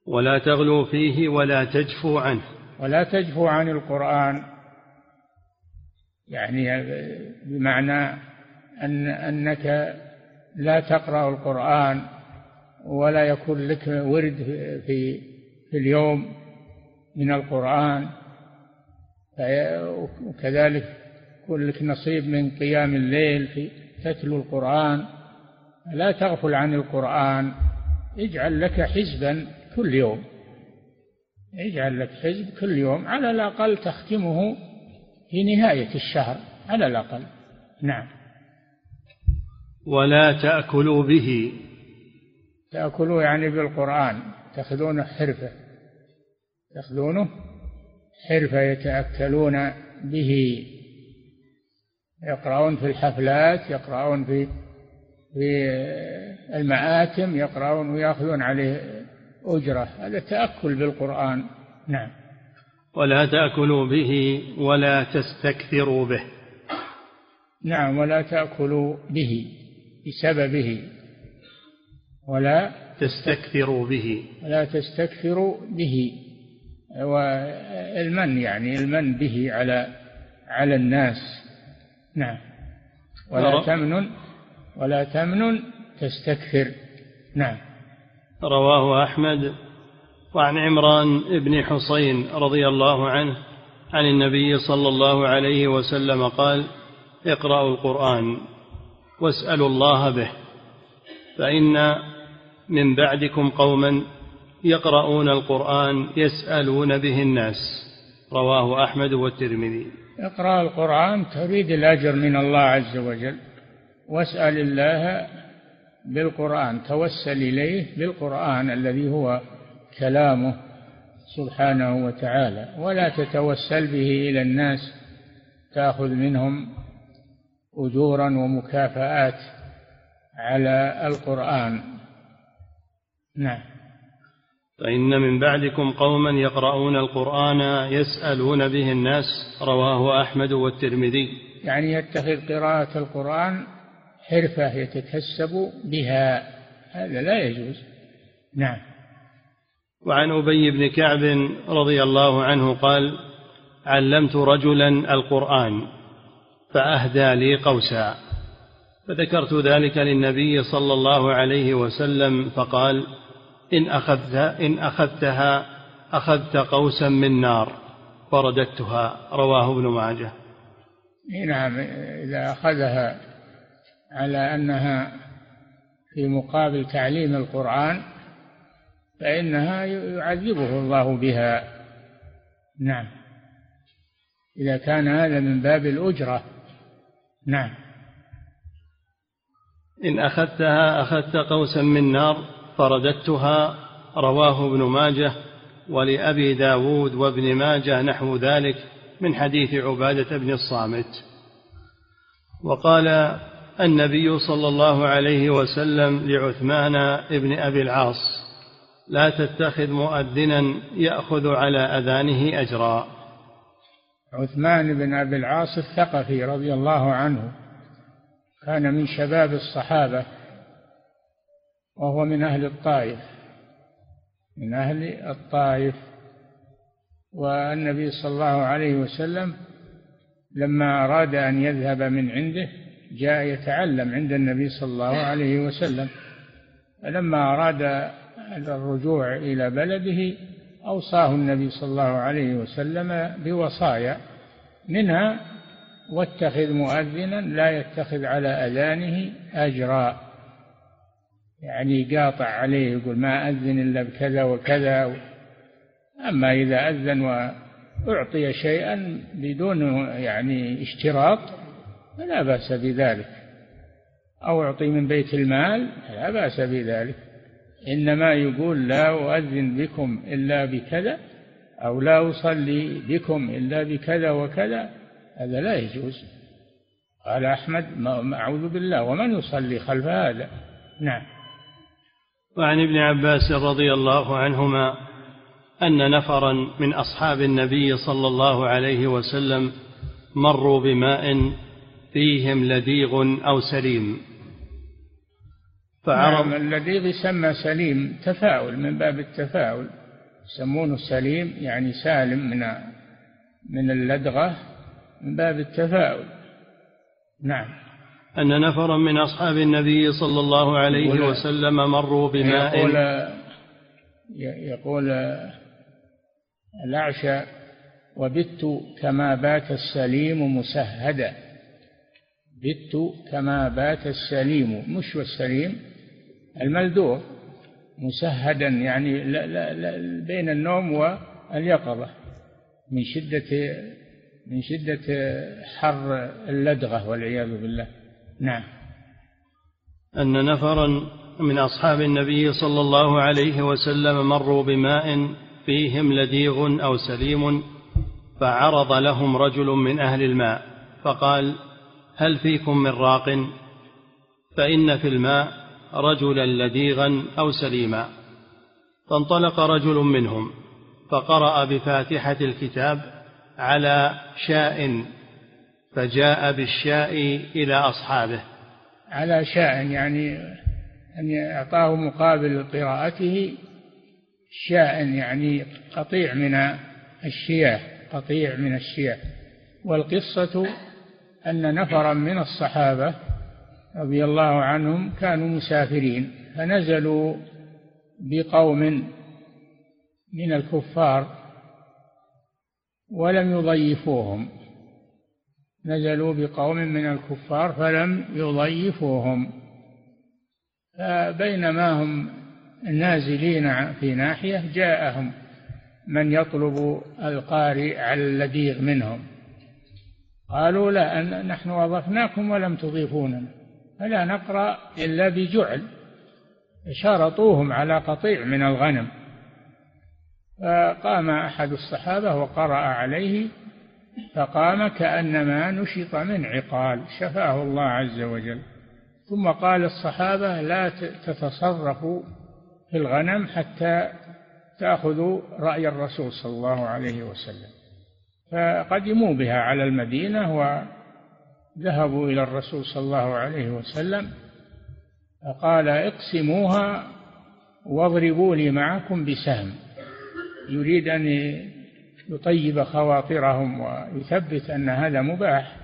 ولا تغلوا فيه ولا تجفوا عنه. ولا تجفوا عن القرآن. يعني بمعنى أن أنك لا تقرأ القرآن ولا يكون لك ورد في في اليوم من القرآن. وكذلك يكون لك نصيب من قيام الليل في تتلو القرآن. لا تغفل عن القرآن. اجعل لك حزبا كل يوم. اجعل لك حزب كل يوم على الأقل تختمه في نهاية الشهر على الأقل. نعم. ولا تأكلوا به. تأكلوا يعني بالقرآن تأخذونه حرفة. تأخذونه حرفة يتأكلون به. يقرؤون في الحفلات يقرؤون في في المآتم يقرؤون ويأخذون عليه أجرة. هذا تأكل بالقرآن. نعم. ولا تأكلوا به ولا تستكثروا به. نعم ولا تأكلوا به بسببه. ولا تستكثروا به. ولا تستكثروا به. والمن يعني المن به على على الناس. نعم. ولا تمنن ولا تمنن تستكثر. نعم. رواه أحمد وعن عمران بن حصين رضي الله عنه عن النبي صلى الله عليه وسلم قال اقرأوا القرآن واسألوا الله به فإن من بعدكم قوما يقرؤون القرآن يسألون به الناس. رواه أحمد والترمذي. اقرأ القرآن تريد الأجر من الله عز وجل واسأل الله بالقرآن توسل إليه بالقرآن الذي هو كلامه سبحانه وتعالى. ولا تتوسل به إلى الناس تأخذ منهم أجورا ومكافآت على القرآن. نعم. فإن من بعدكم قوما يقرؤون القرآن يسألون به الناس رواه أحمد والترمذي. يعني يتخذ قراءة القرآن حرفة يتكسب بها. هذا لا يجوز. نعم. وعن أبي بن كعب رضي الله عنه قال علمت رجلا القرآن فأهدى لي قوسا. فذكرت ذلك للنبي صلى الله عليه وسلم فقال إن أخذت إن أخذتها أخذت قوسا من نار فرددتها. رواه ابن ماجه. نعم إذا أخذها على أنها في مقابل تعليم القرآن فإنها يعذبه الله بها. نعم. إذا كان هذا من باب الأجرة. نعم. إن أخذتها أخذت قوسا من نار فرددتها رواه ابن ماجه ولأبي داود وابن ماجه نحو ذلك من حديث عبادة بن الصامت. وقال النبي صلى الله عليه وسلم لعثمان ابن أبي العاص. لا تتخذ مؤذنا يأخذ على أذانه أجرا. عثمان بن أبي العاص الثقفي رضي الله عنه كان من شباب الصحابة وهو من أهل الطائف من أهل الطائف. والنبي صلى الله عليه وسلم لما أراد أن يذهب من عنده جاء يتعلم عند النبي صلى الله عليه وسلم فلما أراد الرجوع إلى بلده أوصاه النبي صلى الله عليه وسلم بوصايا منها واتخذ مؤذنا لا يتخذ على أذانه أجرا. يعني قاطع عليه يقول ما أذن إلا بكذا وكذا. أما إذا أذن وأعطي شيئا بدون يعني اشتراط فلا بأس بذلك. أو أعطي من بيت المال لا بأس بذلك. إنما يقول لا أؤذن بكم إلا بكذا أو لا أصلي بكم إلا بكذا وكذا. هذا لا يجوز. قال أحمد أعوذ بالله ومن يصلي خلف هذا؟ نعم. وعن ابن عباس رضي الله عنهما أن نفرا من أصحاب النبي صلى الله عليه وسلم مروا بماء فيهم لديغ أو سليم. فعرض نعم اللديغ يسمى سليم تفاؤل من باب التفاؤل. يسمونه سليم يعني سالم من من اللدغة من باب التفاؤل. نعم. أن نفرا من أصحاب النبي صلى الله عليه وسلم مروا بماء. يقول, يقول الأعشى وبت كما بات السليم مسهدا. بت كما بات السليم مش والسليم الملدوغ مسهدا يعني لا لا لا بين النوم واليقظة من شدة من شدة حر اللدغة والعياذ بالله. نعم. أن نفرا من أصحاب النبي صلى الله عليه وسلم مروا بماء فيهم لديغ أو سليم فعرض لهم رجل من أهل الماء فقال هل فيكم من راق؟ فإن في الماء رجلا لديغا أو سليما. فانطلق رجل منهم فقرأ بفاتحة الكتاب على شاء فجاء بالشاء إلى أصحابه. على شاء يعني أن أعطاه مقابل قراءته. شاء يعني قطيع من الشياه قطيع من الشياه. والقصة أن نفرا من الصحابة رضي الله عنهم كانوا مسافرين فنزلوا بقوم من الكفار ولم يضيفوهم. نزلوا بقوم من الكفار فلم يضيفوهم. فبينما هم نازلين في ناحية جاءهم من يطلب القارئ على اللديغ منهم. قالوا لا نحن وظفناكم ولم تضيفوننا. فلا نقرأ إلا بجعل شرطوهم على قطيع من الغنم. فقام أحد الصحابة وقرأ عليه فقام كأنما نشط من عقال شفاه الله عز وجل. ثم قال الصحابة لا تتصرفوا في الغنم حتى تأخذوا رأي الرسول صلى الله عليه وسلم. فقدموا بها على المدينة وذهبوا إلى الرسول صلى الله عليه وسلم فقال اقسموها واضربوا لي معكم بسهم. يريد أن يطيب خواطرهم ويثبت أن هذا مباح.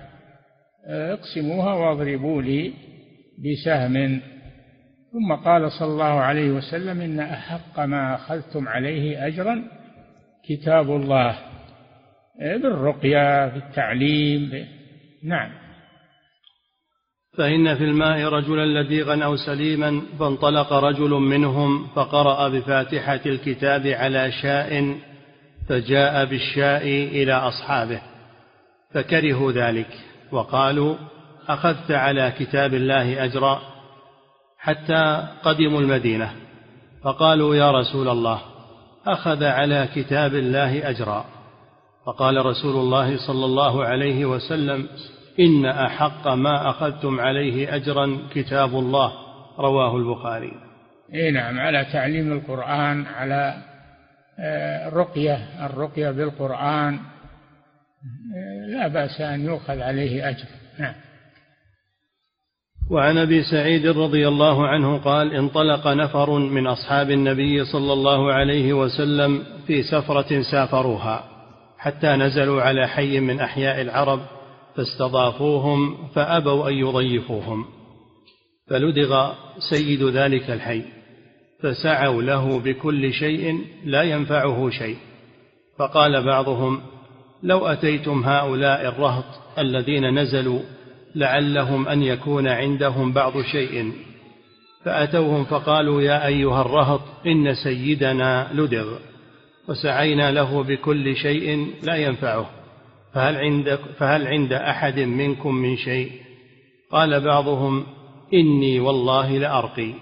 اقسموها واضربوا لي بسهم. ثم قال صلى الله عليه وسلم إن أحق ما أخذتم عليه أجرا كتاب الله. بالرقية بالتعليم نعم. فإن في الماء رجلا لديغا أو سليما فانطلق رجل منهم فقرأ بفاتحة الكتاب على شاء فجاء بالشاء إلى أصحابه فكرهوا ذلك وقالوا أخذت على كتاب الله أجرا حتى قدموا المدينة. فقالوا يا رسول الله أخذ على كتاب الله أجرا. فقال رسول الله صلى الله عليه وسلم إن أحق ما أخذتم عليه أجرا كتاب الله رواه البخاري. إيه نعم على تعليم القرآن على آه، الرقية الرقية بالقرآن آه، لا بأس أن يؤخذ عليه أجر. نعم. وعن أبي سعيد رضي الله عنه قال انطلق نفر من أصحاب النبي صلى الله عليه وسلم في سفرة سافروها. حتى نزلوا على حي من أحياء العرب فاستضافوهم فأبوا أن يضيفوهم. فلدغ سيد ذلك الحي فسعوا له بكل شيء لا ينفعه شيء. فقال بعضهم لو أتيتم هؤلاء الرهط الذين نزلوا لعلهم أن يكون عندهم بعض شيء. فأتوهم فقالوا يا أيها الرهط إن سيدنا لدغ. وسعينا له بكل شيء لا ينفعه. فهل عند, فهل عند أحد منكم من شيء؟ قال بعضهم إني والله لأرقي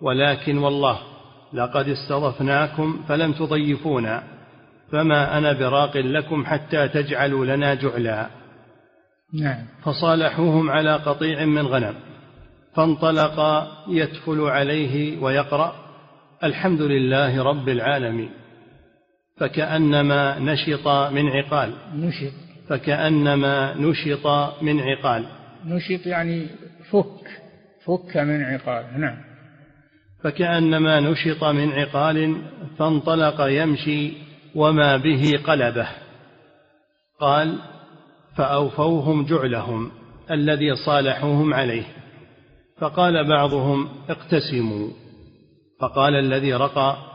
ولكن والله لقد استضفناكم فلم تضيفونا فما أنا براق لكم حتى تجعلوا لنا جعلا. نعم. فصالحوهم على قطيع من غنم فانطلق يتفل عليه ويقرأ الحمد لله رب العالمين. فكأنما نشط من عقال. نشط. فكأنما نشط من عقال. نشط يعني فك فك من عقال. نعم. فكأنما نشط من عقال فانطلق يمشي وما به قلبه. قال فأوفوهم جعلهم الذي صالحوهم عليه. فقال بعضهم اقتسموا. فقال الذي رقى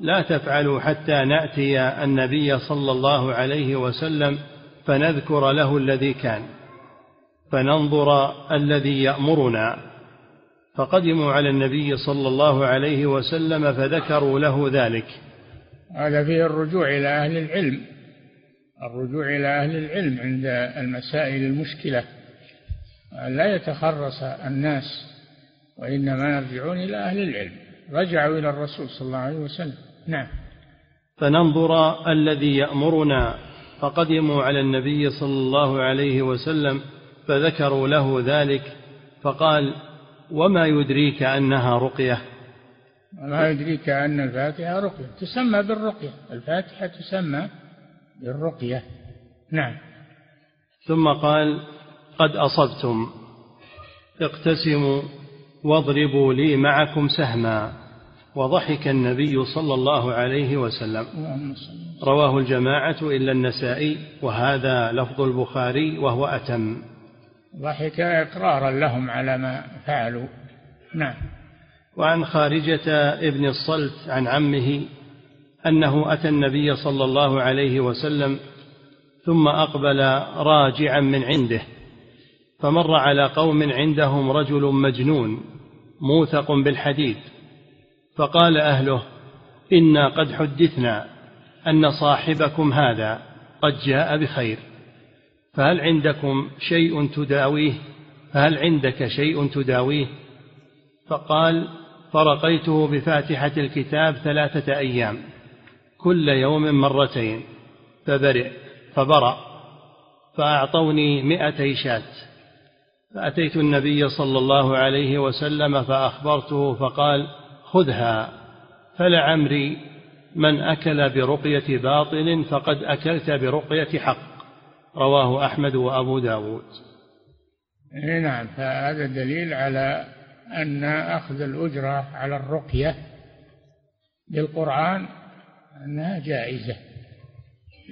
لا تفعلوا حتى نأتي النبي صلى الله عليه وسلم فنذكر له الذي كان فننظر الذي يأمرنا. فقدموا على النبي صلى الله عليه وسلم فذكروا له ذلك. هذا فيه الرجوع إلى أهل العلم الرجوع إلى أهل العلم عند المسائل المشكلة. لا يتخرص الناس وإنما يرجعون إلى أهل العلم. رجعوا إلى الرسول صلى الله عليه وسلم. نعم. فننظر الذي يأمرنا. فقدموا على النبي صلى الله عليه وسلم فذكروا له ذلك فقال وما يدريك أنها رقية؟ وما يدريك أن الفاتحة رقية. تسمى بالرقية. الفاتحة تسمى بالرقية. نعم. ثم قال قد أصبتم. اقتسموا واضربوا لي معكم سهما. وضحك النبي صلى الله عليه وسلم. رواه الجماعة إلا النسائي وهذا لفظ البخاري وهو أتم. ضحك إقرارا لهم على ما فعلوا. نعم. وعن خارجة ابن الصلت عن عمه أنه أتى النبي صلى الله عليه وسلم ثم أقبل راجعا من عنده فمر على قوم عندهم رجل مجنون موثق بالحديد. فقال أهله إنا قد حدثنا أن صاحبكم هذا قد جاء بخير. فهل عندكم شيء تداويه؟ فهل عندك شيء تداويه؟ فقال فرقيته بفاتحة الكتاب ثلاثة أيام كل يوم مرتين فبرئ فبرأ فأعطوني مئتي شاة. فأتيت النبي صلى الله عليه وسلم فأخبرته فقال خذها فلعمري من أكل برقية باطل فقد أكلت برقية حق. رواه أحمد وأبو داود. نعم فهذا دليل على أن أخذ الأجرة على الرقية بالقرآن أنها جائزة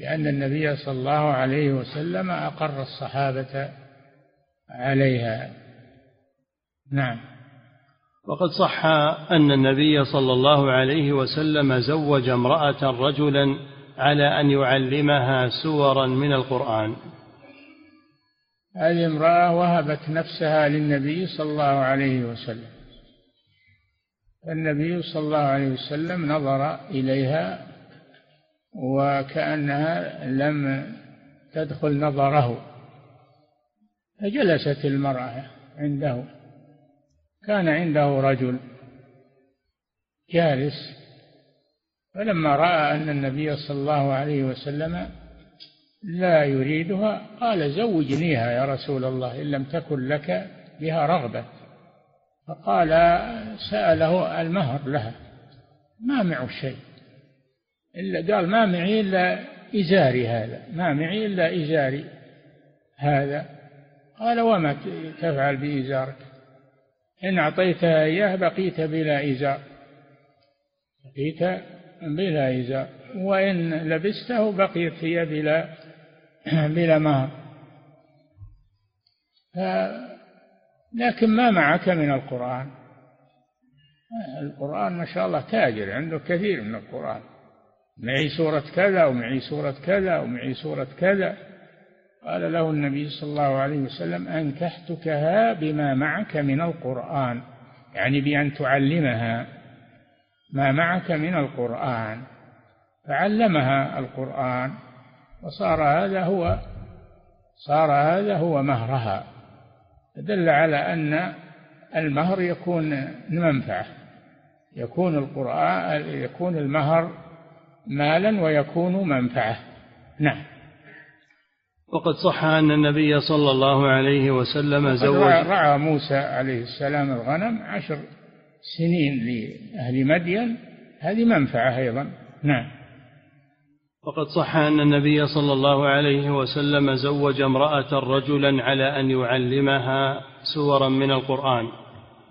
لأن النبي صلى الله عليه وسلم أقر الصحابة عليها. نعم. وقد صح أن النبي صلى الله عليه وسلم زوج امرأة رجلا على أن يعلمها سورا من القرآن. هذه امرأة وهبت نفسها للنبي صلى الله عليه وسلم. النبي صلى الله عليه وسلم نظر إليها وكأنها لم تدخل نظره. فجلست المرأة عنده. كان عنده رجل جالس فلما رأى أن النبي صلى الله عليه وسلم لا يريدها قال زوجنيها يا رسول الله إن لم تكن لك بها رغبة. فقال سأله المهر لها ما معه شيء؟ إلا قال ما معي إلا إزاري هذا ما معي إلا إزاري هذا. قال وما تفعل بإزارك؟ إن أعطيتها إياه بقيت بلا إزار. بقيت بلا إزار. وإن لبسته بقيت هي بلا بلا مهر. لكن ما معك من القرآن. القرآن ما شاء الله تاجر عنده كثير من القرآن. معي سورة كذا ومعي سورة كذا ومعي سورة كذا. قال له النبي صلى الله عليه وسلم أنكحتكها بما معك من القرآن يعني بأن تعلمها ما معك من القرآن. فعلمها القرآن وصار هذا هو صار هذا هو مهرها. دل على أن المهر يكون منفعة يكون القرآن يكون المهر مالا ويكون منفعة. نعم. وقد صح أن النبي صلى الله عليه وسلم زوج رعى موسى عليه السلام الغنم عشر سنين لأهل مدين. هذه منفعة أيضا. نعم. وقد صح أن النبي صلى الله عليه وسلم زوج امرأة رجلا على أن يعلمها سورا من القرآن.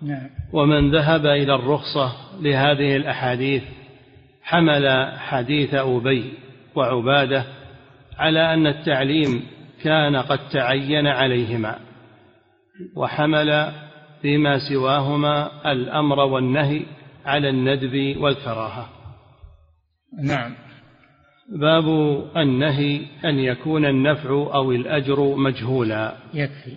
نعم. ومن ذهب إلى الرخصة لهذه الأحاديث حمل حديث أبي وعبادة على أن التعليم كان قد تعين عليهما وحمل فيما سواهما الأمر والنهي على الندب والكراهة. نعم. باب النهي أن يكون النفع أو الأجر مجهولا. يكفي.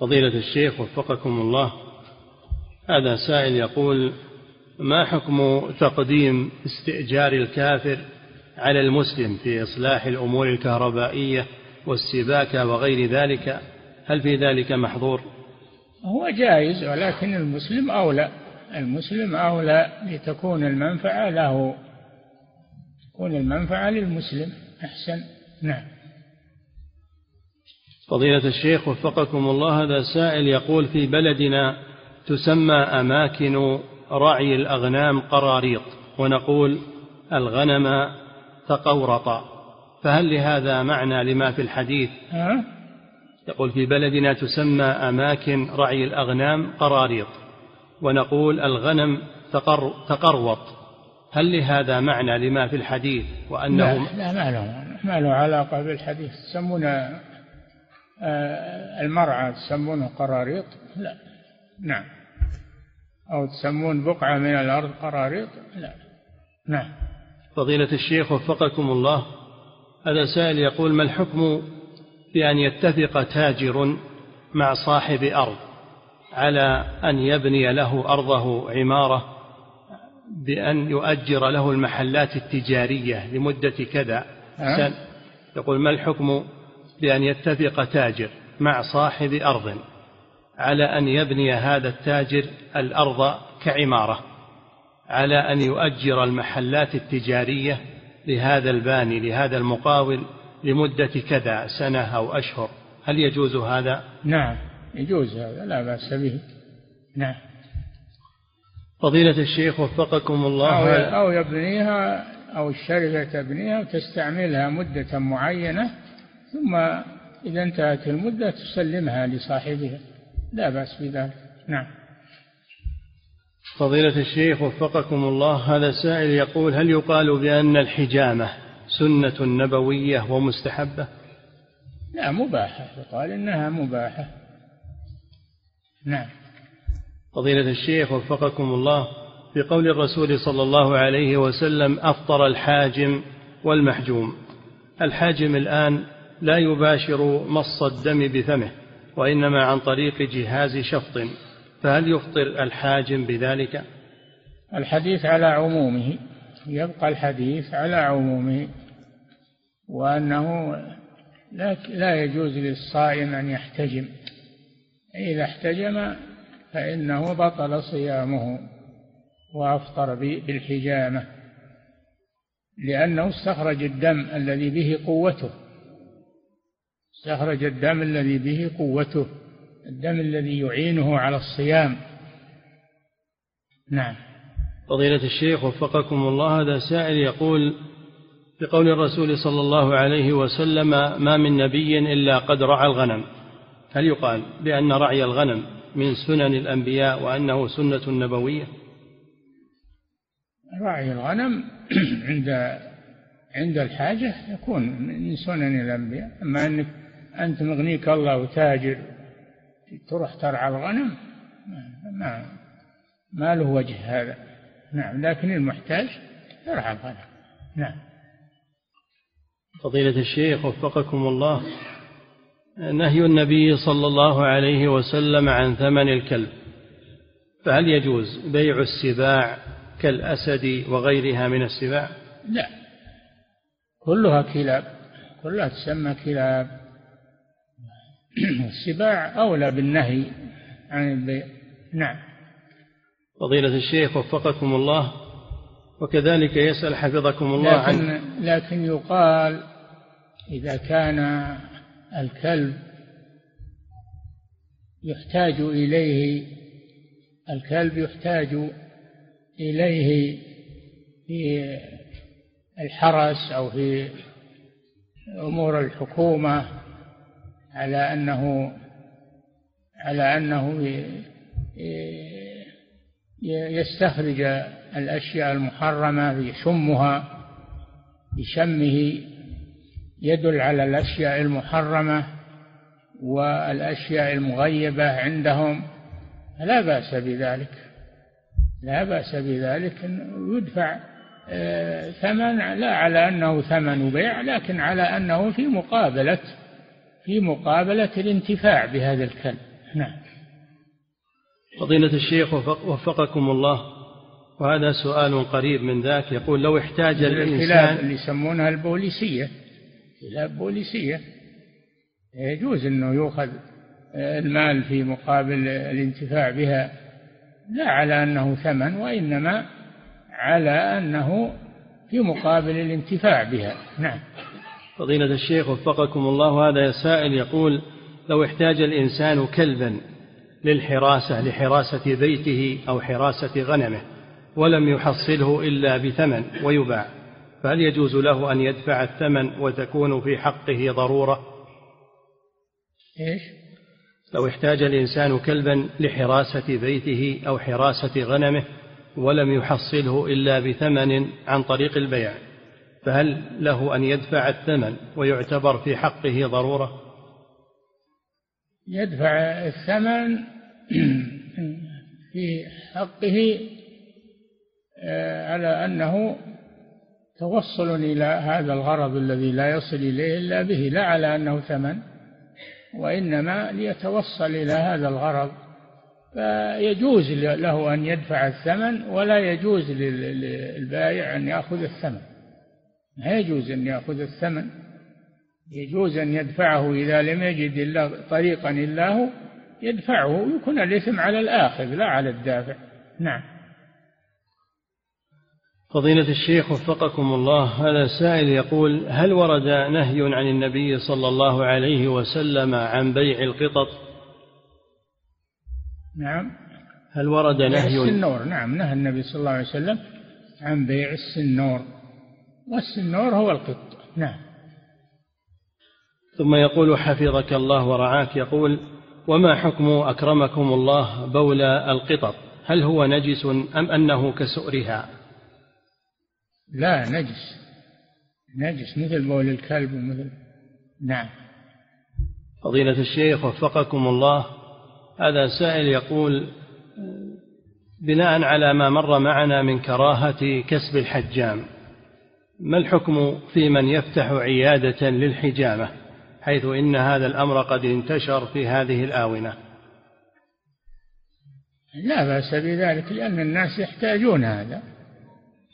فضيلة الشيخ وفقكم الله هذا سائل يقول ما حكم تقديم استئجار الكافر على المسلم في إصلاح الأمور الكهربائية والسباكة وغير ذلك هل في ذلك محظور؟ هو جائز ولكن المسلم أولى. المسلم أولى لتكون المنفعة له. تكون المنفعة للمسلم. أحسن. نعم. فضيلة الشيخ وفقكم الله هذا سائل يقول في بلدنا تسمى أماكن رعي الأغنام قراريط ونقول الغنم تقورط فهل لهذا معنى لما في الحديث؟ يقول في بلدنا تسمى أماكن رعي الأغنام قراريط. ونقول الغنم تقر تقروط. هل لهذا معنى لما في الحديث؟ وأنه لا, لا ما له ما له علاقة بالحديث. تسمونه آه، المرعى تسمونه قراريط؟ لا. نعم. أو تسمون بقعة من الأرض قراريط؟ لا. نعم. فضيلة الشيخ وفقكم الله هذا سائل يقول ما الحكم بأن يتفق تاجر مع صاحب أرض على أن يبني له أرضه عمارة بأن يؤجر له المحلات التجارية لمدة كذا أه؟ يقول ما الحكم بأن يتفق تاجر مع صاحب أرض على أن يبني هذا التاجر الأرض كعمارة على أن يؤجر المحلات التجارية لهذا الباني لهذا المقاول لمدة كذا سنة أو أشهر. هل يجوز هذا؟ نعم يجوز هذا لا بأس به. نعم. فضيلة الشيخ وفقكم الله. أو, أو يبنيها أو الشركة تبنيها وتستعملها مدة معينة ثم إذا انتهت المدة تسلمها لصاحبها. لا بأس بذلك. نعم. فضيلة الشيخ وفقكم الله هذا سائل يقول هل يقال بأن الحجامة سنة نبوية ومستحبة؟ لا مباحة. يقال إنها مباحة. نعم. فضيلة الشيخ وفقكم الله في قول الرسول صلى الله عليه وسلم أفطر الحاجم والمحجوم. الحاجم الآن لا يباشر مص الدم بفمه وإنما عن طريق جهاز شفط. فهل يفطر الحاجم بذلك؟ الحديث على عمومه يبقى الحديث على عمومه وأنه لا يجوز للصائم أن يحتجم. إذا احتجم فإنه بطل صيامه وأفطر بالحجامة لأنه استخرج الدم الذي به قوته. استخرج الدم الذي به قوته. الدم الذي يعينه على الصيام. نعم. فضيلة الشيخ وفقكم الله هذا سائل يقول بقول الرسول صلى الله عليه وسلم ما من نبي إلا قد رعى الغنم. هل يقال بأن رعي الغنم من سنن الأنبياء وأنه سنة نبوية؟ رعي الغنم <clears throat> عند عند الحاجة يكون من سنن الأنبياء. أما أنك أنت مغنيك الله وتاجر تروح ترعى الغنم ما ما له وجه هذا. نعم لكن المحتاج يرعى الغنم. نعم. فضيلة الشيخ وفقكم الله نهي النبي صلى الله عليه وسلم عن ثمن الكلب فهل يجوز بيع السباع كالأسد وغيرها من السباع؟ لا. كلها كلاب كلها تسمى كلاب. <clears throat> السباع أولى بالنهي عن البيع نعم. فضيلة الشيخ وفقكم الله وكذلك يسأل حفظكم الله لكن, عن لكن يقال إذا كان الكلب يحتاج إليه الكلب يحتاج إليه في الحرس أو في أمور الحكومة على أنه على أنه يستخرج الأشياء المحرمة يشمها بشمه يدل على الأشياء المحرمة والأشياء المغيبة عندهم. لا بأس بذلك. لا بأس بذلك. يدفع آه، ثمن لا على أنه ثمن بيع لكن على أنه في مقابلة في مقابلة الانتفاع بهذا الكلب نعم. فضيلة الشيخ وفقكم الله وهذا سؤال قريب من ذاك يقول لو احتاج الإنسان اللي يسمونها البوليسية كلاب بوليسية يجوز أنه يؤخذ المال في مقابل الانتفاع بها لا على أنه ثمن وإنما على أنه في مقابل الانتفاع بها. نعم. فضيلة الشيخ وفقكم الله هذا سائل يقول لو احتاج الإنسان كلبا للحراسة لحراسة بيته أو حراسة غنمه ولم يحصله إلا بثمن ويباع فهل يجوز له أن يدفع الثمن وتكون في حقه ضرورة؟ إيش؟ لو احتاج الإنسان كلبا لحراسة بيته أو حراسة غنمه ولم يحصله إلا بثمن عن طريق البيع. فهل له أن يدفع الثمن ويعتبر في حقه ضرورة؟ يدفع الثمن <clears throat> في حقه آه، على أنه توصل إلى هذا الغرض الذي لا يصل إليه إلا به لا على أنه ثمن وإنما ليتوصل إلى هذا الغرض. فيجوز له أن يدفع الثمن ولا يجوز للبائع أن يأخذ الثمن. لا يجوز أن يأخذ الثمن. يجوز أن يدفعه إذا لم يجد إلا طريقا إلا هو يدفعه يكون الإثم على الآخذ لا على الدافع. نعم. فضيلة الشيخ وفقكم الله هذا سائل يقول هل ورد نهي عن النبي صلى الله عليه وسلم عن بيع القطط؟ نعم. هل ورد نهي؟ السنور. نعم نهى النبي صلى الله عليه وسلم عن بيع السنور. والسنور هو القط. نعم. ثم يقول حفظك الله ورعاك يقول وما حكم أكرمكم الله بول القطط؟ هل هو نجس أم أنه كسؤرها؟ لا نجس. نجس مثل بول الكلب ومثل نعم. فضيلة الشيخ وفقكم الله. هذا سائل يقول بناء على ما مر معنا من كراهة كسب الحجام ما الحكم في من يفتح عيادة للحجامة حيث إن هذا الأمر قد انتشر في هذه الآونة؟ لا بأس بذلك لأن الناس يحتاجون هذا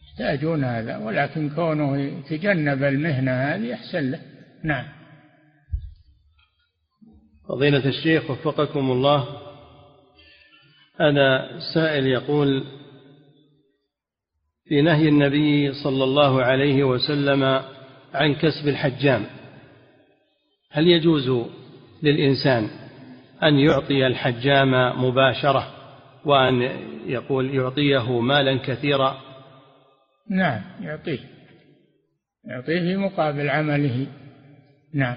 يحتاجون هذا ولكن كونه يتجنب المهنة هذه أحسن له. نعم. فضيلة الشيخ وفقكم الله هذا سائل يقول في نهي النبي صلى الله عليه وسلم عن كسب الحجام. هل يجوز للإنسان أن يعطي الحجام مباشرة وأن يقول يعطيه مالا كثيرا؟ نعم يعطيه. يعطيه في مقابل عمله. نعم.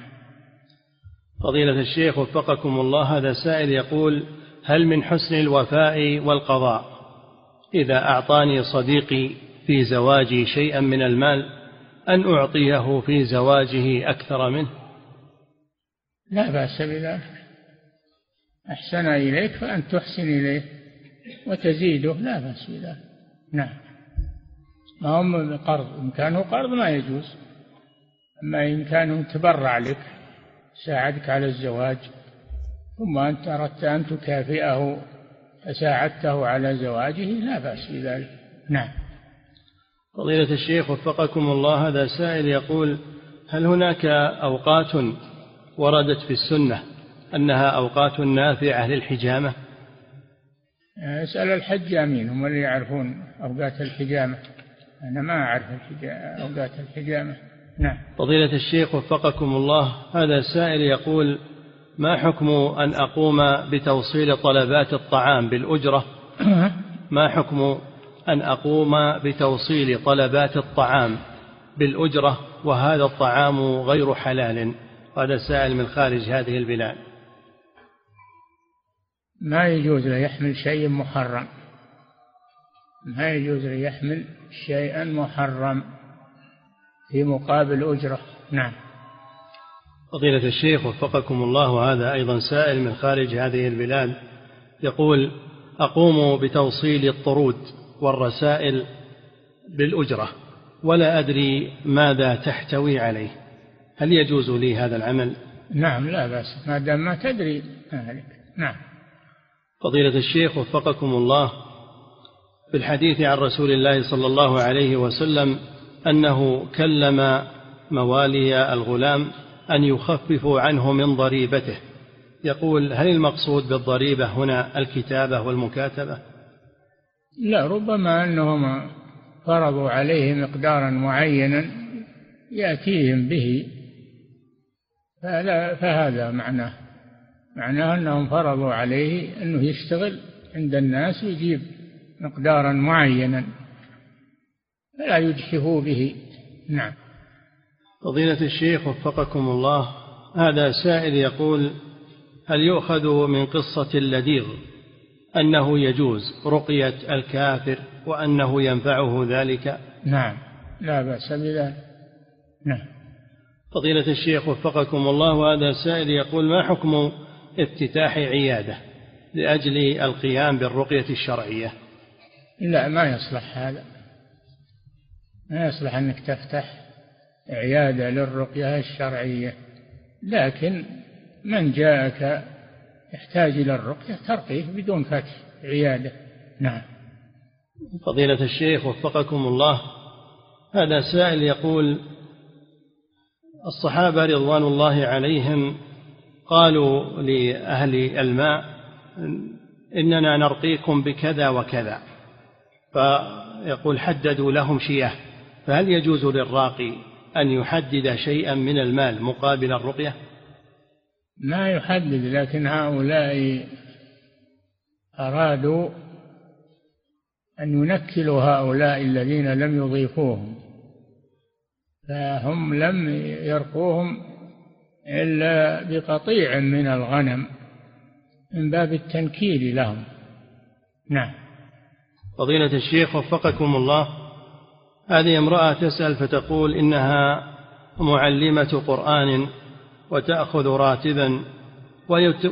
فضيلة الشيخ وفقكم الله هذا سائل يقول هل من حسن الوفاء والقضاء؟ إذا أعطاني صديقي في زواجي شيئا من المال أن أعطيه في زواجه أكثر منه. لا بأس بذلك. أحسن إليك فأن تحسن إليه وتزيده لا بأس بذلك. نعم. ما هم قرض إن كان قرض ما يجوز. أما إن كان تبرع لك ساعدك على الزواج ثم أنت أردت أن تكافئه فساعدته على زواجه لا بأس بذلك. نعم. فضيلة الشيخ وفقكم الله هذا سائل يقول هل هناك أوقات وردت في السنة أنها أوقات نافعة للحجامة؟ أسأل الحجامين هم اللي يعرفون أوقات الحجامة. أنا ما أعرف أوقات الحجامة. نعم. فضيلة الشيخ وفقكم الله هذا سائل يقول ما حكم أن أقوم بتوصيل طلبات الطعام بالأجرة؟ <coughs> ما حكم أن أقوم بتوصيل طلبات الطعام بالأجرة وهذا الطعام غير حلال؟ هذا سائل من خارج هذه البلاد. ما يجوز له يحمل شيء محرم. ما يجوز له يحمل شيئا محرم في مقابل أجرة. نعم. فضيلة الشيخ وفقكم الله هذا أيضا سائل من خارج هذه البلاد يقول أقوم بتوصيل الطرود والرسائل بالأجرة ولا أدري ماذا تحتوي عليه. هل يجوز لي هذا العمل؟ نعم لا بأس. ما دام ما تدري ذلك. نعم. فضيلة الشيخ وفقكم الله في الحديث عن رسول الله صلى الله عليه وسلم أنه كلم موالي الغلام أن يخففوا عنه من ضريبته. يقول هل المقصود بالضريبة هنا الكتابة والمكاتبة؟ لا ربما أنهم فرضوا عليه مقدارا معينا يأتيهم به. فلا فهذا معناه معناه أنهم فرضوا عليه أنه يشتغل عند الناس ويجيب مقدارا معينا فلا يجحفوا به. نعم. فضيلة الشيخ وفقكم الله هذا سائل يقول هل يؤخذ من قصة اللذيذ أنه يجوز رقية الكافر وأنه ينفعه ذلك؟ نعم لا بأس بذلك. نعم. فضيلة الشيخ وفقكم الله وهذا سائل يقول ما حكم افتتاح عيادة لأجل القيام بالرقية الشرعية؟ لا ما يصلح هذا. ما يصلح أنك تفتح عيادة للرقية الشرعية. لكن من جاءك يحتاج إلى الرقية ترقيه بدون فتح عيادة. نعم. فضيلة الشيخ وفقكم الله. هذا سائل يقول الصحابة رضوان الله عليهم قالوا لأهل الماء إننا نرقيكم بكذا وكذا. ويقول حددوا لهم شياه فهل يجوز للراقي أن يحدد شيئا من المال مقابل الرقية؟ ما يحدد لكن هؤلاء أرادوا أن ينكلوا هؤلاء الذين لم يضيفوهم فهم لم يرقوهم إلا بقطيع من الغنم من باب التنكيل لهم. نعم. فضيلة الشيخ وفقكم الله. هذه امرأة تسأل فتقول إنها معلمة قرآن وتأخذ راتبا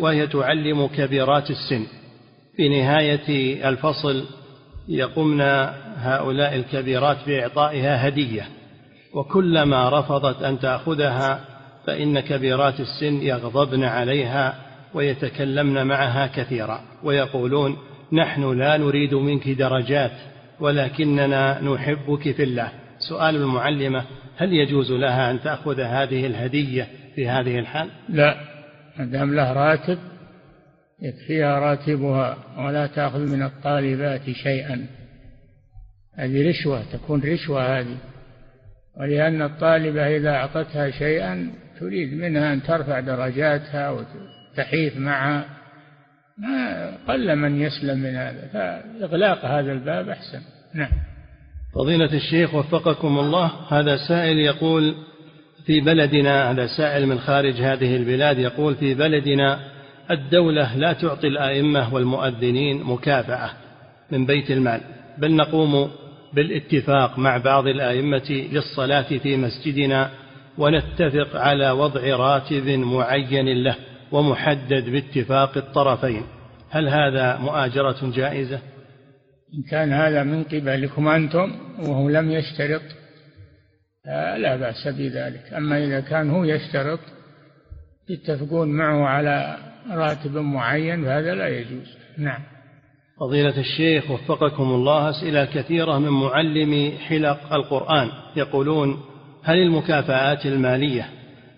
وهي تعلم كبيرات السن. في نهاية الفصل يقمن هؤلاء الكبيرات بإعطائها هدية وكلما رفضت أن تأخذها فإن كبيرات السن يغضبن عليها ويتكلمن معها كثيرا ويقولون نحن لا نريد منك درجات. ولكننا نحبك في الله. سؤال المعلمة هل يجوز لها أن تأخذ هذه الهدية في هذه الحال؟ لا ما دام له راتب يكفيها راتبها ولا تأخذ من الطالبات شيئا. هذه رشوة تكون رشوة هذه. ولأن الطالبة إذا أعطتها شيئا تريد منها أن ترفع درجاتها وتحيث معها. قل من يسلم من هذا. فإغلاق هذا الباب أحسن. نعم. فضيلة الشيخ وفقكم الله هذا سائل يقول في بلدنا هذا سائل من خارج هذه البلاد يقول في بلدنا الدولة لا تعطي الأئمة والمؤذنين مكافأة من بيت المال. بل نقوم بالاتفاق مع بعض الأئمة للصلاة في مسجدنا ونتفق على وضع راتب معين له. ومحدد باتفاق الطرفين. هل هذا مؤاجرة جائزة؟ إن كان هذا من قبلكم أنتم وهو لم يشترط لا بأس بذلك. أما إذا كان هو يشترط يتفقون معه على راتب معين فهذا لا يجوز. نعم. فضيلة الشيخ وفقكم الله أسئلة كثيرة من معلمي حلق القرآن. يقولون هل المكافآت المالية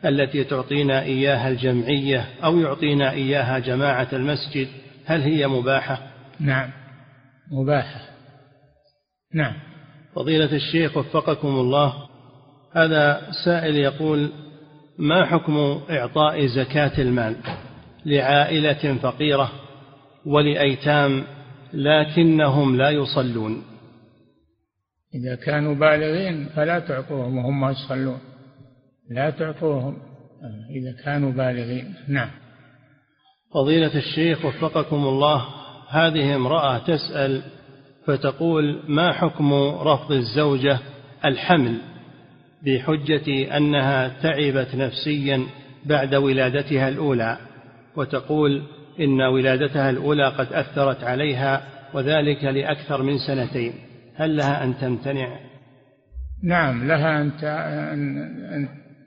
التي تعطينا إياها الجمعية أو يعطينا إياها جماعة المسجد هل هي مباحة؟ نعم. مباحة. نعم. فضيلة الشيخ وفقكم الله هذا سائل يقول ما حكم إعطاء زكاة المال لعائلة فقيرة ولأيتام لكنهم لا يصلون؟ إذا كانوا بالغين فلا تعطوهم وهم يصلون. لا تعطوهم إذا كانوا بالغين. نعم. فضيلة الشيخ وفقكم الله هذه امرأة تسأل فتقول ما حكم رفض الزوجة الحمل بحجة أنها تعبت نفسيا بعد ولادتها الأولى؟ وتقول إن ولادتها الأولى قد أثرت عليها وذلك لأكثر من سنتين. هل لها أن تمتنع؟ نعم لها أن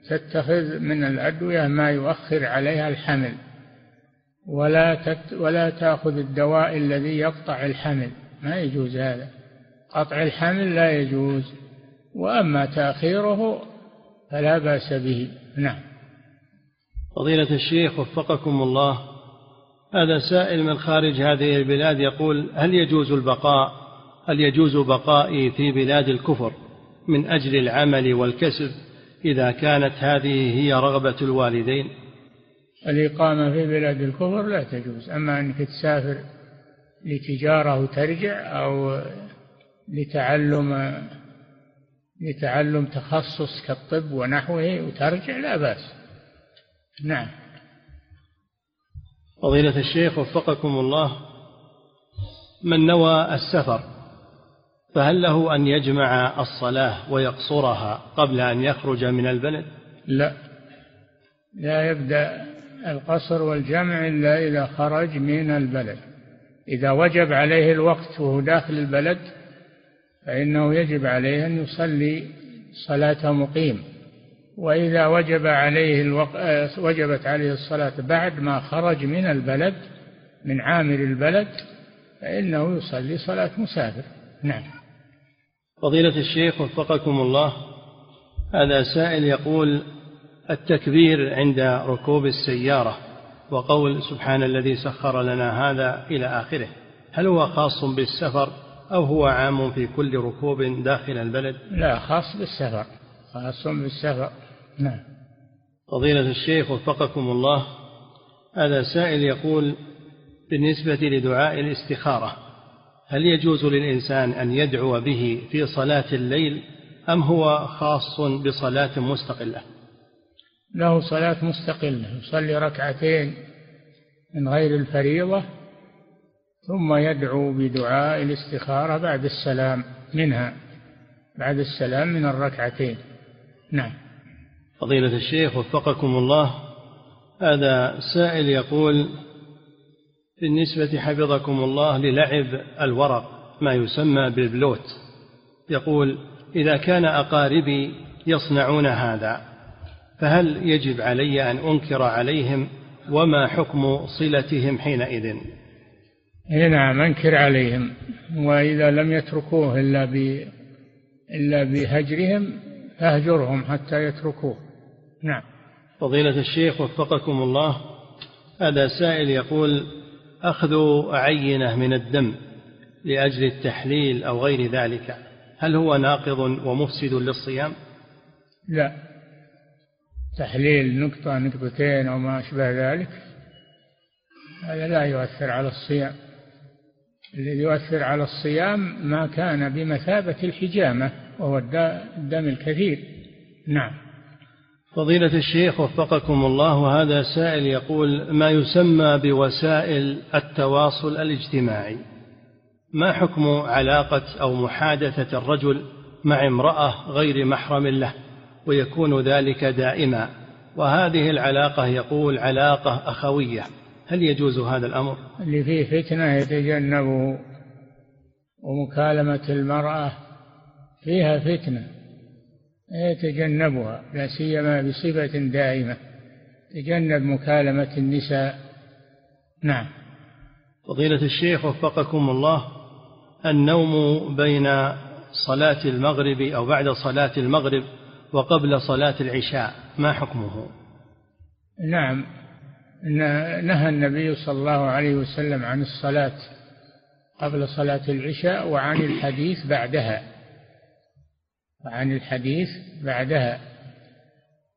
تتخذ من الأدوية ما يؤخر عليها الحمل ولا تت ولا تأخذ الدواء الذي يقطع الحمل ما يجوز هذا. قطع الحمل لا يجوز وأما تأخيره فلا بأس به. نعم. فضيلة الشيخ وفقكم الله هذا سائل من خارج هذه البلاد يقول هل يجوز البقاء؟ هل يجوز بقائي في بلاد الكفر من أجل العمل والكسب؟ إذا كانت هذه هي رغبة الوالدين. الإقامة في بلاد الكفر لا تجوز أما أنك تسافر لتجارة وترجع أو لتعلم لتعلم تخصص كالطب ونحوه وترجع لا بأس. نعم. فضيلة الشيخ وفقكم الله من نوى السفر فهل له أن يجمع الصلاة ويقصرها قبل أن يخرج من البلد؟ لا. لا يبدأ القصر والجمع إلا إذا خرج من البلد. إذا وجب عليه الوقت وهو داخل البلد فإنه يجب عليه أن يصلي صلاة مقيم. وإذا وجب عليه الوق... وجبت عليه الصلاة بعد ما خرج من البلد من عامل البلد فإنه يصلي صلاة مسافر. نعم. فضيلة الشيخ وفقكم الله هذا سائل يقول التكبير عند ركوب السيارة وقول سبحان الذي سخر لنا هذا إلى آخره هل هو خاص بالسفر أو هو عام في كل ركوب داخل البلد؟ لا خاص بالسفر خاص بالسفر نعم. فضيلة الشيخ وفقكم الله هذا سائل يقول بالنسبة لدعاء الاستخارة هل يجوز للإنسان أن يدعو به في صلاة الليل أم هو خاص بصلاة مستقلة؟ له صلاة مستقلة يصلي ركعتين من غير الفريضة ثم يدعو بدعاء الاستخارة بعد السلام منها بعد السلام من الركعتين. نعم. فضيلة الشيخ وفقكم الله هذا سائل يقول بالنسبة حفظكم الله للعب الورق ما يسمى بالبلوت. يقول إذا كان أقاربي يصنعون هذا فهل يجب علي أن أنكر عليهم وما حكم صلتهم حينئذ؟ نعم أنكر عليهم وإذا لم يتركوه إلا ب إلا بهجرهم فاهجرهم حتى يتركوه. نعم. فضيلة الشيخ وفقكم الله هذا سائل يقول أخذ عينة من الدم لأجل التحليل أو غير ذلك. هل هو ناقض ومفسد للصيام؟ لا. تحليل نقطة نقطتين أو ما أشبه ذلك هذا لا يؤثر على الصيام. الذي يؤثر على الصيام ما كان بمثابة الحجامة وهو الدم الكثير. نعم. فضيلة الشيخ وفقكم الله وهذا سائل يقول ما يسمى بوسائل التواصل الاجتماعي؟ ما حكم علاقة أو محادثة الرجل مع امرأة غير محرم له ويكون ذلك دائما؟ وهذه العلاقة يقول علاقة أخوية هل يجوز هذا الأمر؟ اللي فيه فتنة يتجنبه ومكالمة المرأة فيها فتنة. يتجنبها لا سيما بصفة دائمة تجنب مكالمة النساء. نعم. فضيلة الشيخ وفقكم الله النوم بين صلاة المغرب أو بعد صلاة المغرب وقبل صلاة العشاء ما حكمه؟ نعم. نهى النبي صلى الله عليه وسلم عن الصلاة قبل صلاة العشاء وعن الحديث بعدها. وعن الحديث بعدها.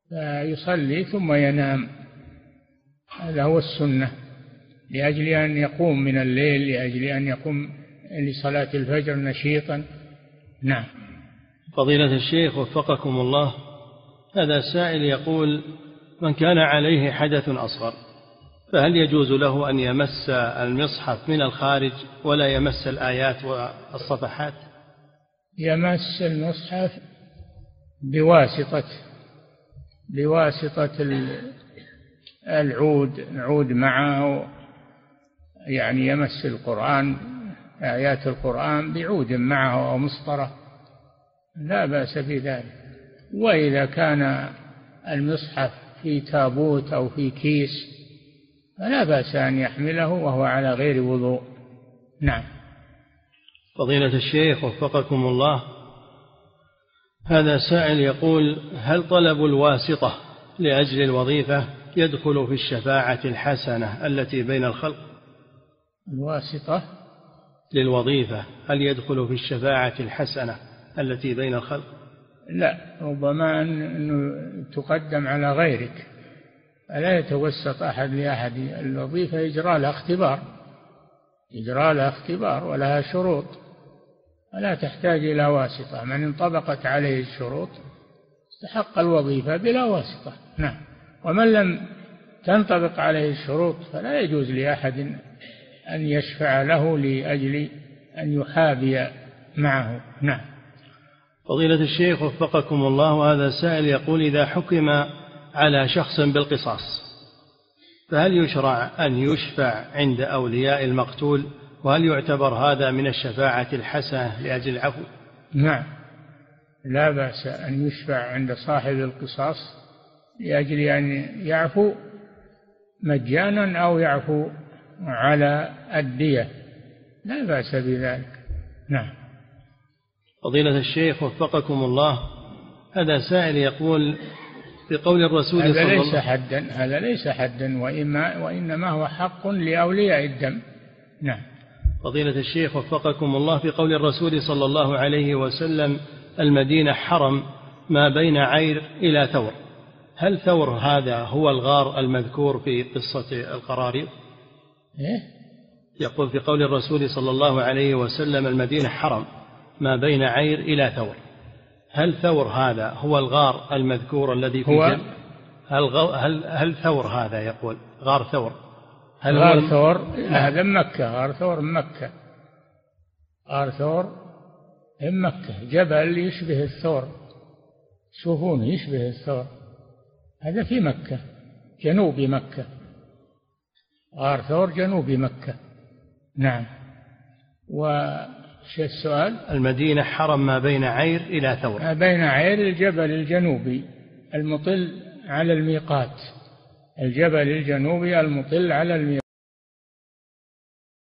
فيصلي ثم ينام. هذا هو السنة. لأجل أن يقوم من الليل لأجل أن يقوم لصلاة الفجر نشيطا. نعم. فضيلة الشيخ وفقكم الله هذا سائل يقول من كان عليه حدث أصغر فهل يجوز له أن يمس المصحف من الخارج ولا يمس الآيات والصفحات؟ يمس المصحف بواسطة بواسطة العود العود معه يعني يمس القرآن آيات القرآن بعود معه أو مسطرة. لا بأس بذلك وإذا كان المصحف في تابوت أو في كيس فلا بأس أن يحمله وهو على غير وضوء. نعم. فضيلة الشيخ وفقكم الله. هذا سائل يقول هل طلب الواسطة لأجل الوظيفة يدخل في الشفاعة الحسنة التي بين الخلق؟ الواسطة؟ للوظيفة هل يدخل في الشفاعة الحسنة التي بين الخلق؟ لا ربما أنه تقدم على غيرك. ألا يتوسط أحد لأحد؟ الوظيفة يجرى لها اختبار. يجرى لها اختبار ولها شروط. ولا تحتاج إلى واسطة. من انطبقت عليه الشروط استحق الوظيفة بلا واسطة. نعم. ومن لم تنطبق عليه الشروط فلا يجوز لأحد أن يشفع له لأجل أن يحابي معه. نعم. فضيلة الشيخ وفقكم الله وهذا سائل يقول إذا حكم على شخص بالقصاص فهل يشرع أن يشفع عند أولياء المقتول وهل يعتبر هذا من الشفاعة الحسنة لأجل العفو؟ نعم. لا بأس أن يشفع عند صاحب القصاص لأجل أن يعفو مجانا أو يعفو على الدية. لا بأس بذلك. نعم. فضيلة الشيخ وفقكم الله هذا سائل يقول بقول الرسول هذا صلى ليس الله حدا هذا ليس حدا وإما وإنما هو حق لأولياء الدم. نعم. فضيلة الشيخ وفقكم الله في قول الرسول صلى الله عليه وسلم المدينة حرم ما بين عير إلى ثور. هل ثور هذا هو الغار المذكور في قصة القراريط إيه؟ يقول في قول الرسول صلى الله عليه وسلم المدينة حرم ما بين عير إلى ثور. هل ثور هذا هو الغار المذكور الذي في هو؟ هل, غو هل, هل ثور هذا يقول؟ غار ثور. هل غار هو ثور؟ هذا مكة. غار ثور مكة. غار ثور من مكة. جبل يشبه الثور. شوفون يشبه الثور. هذا في مكة. جنوب مكة. غار ثور جنوب مكة. نعم. وش السؤال؟ المدينة حرم ما بين عير إلى ثور. ما بين عير الجبل الجنوبي المطل على الميقات. الجبل الجنوبي المطل على الميقات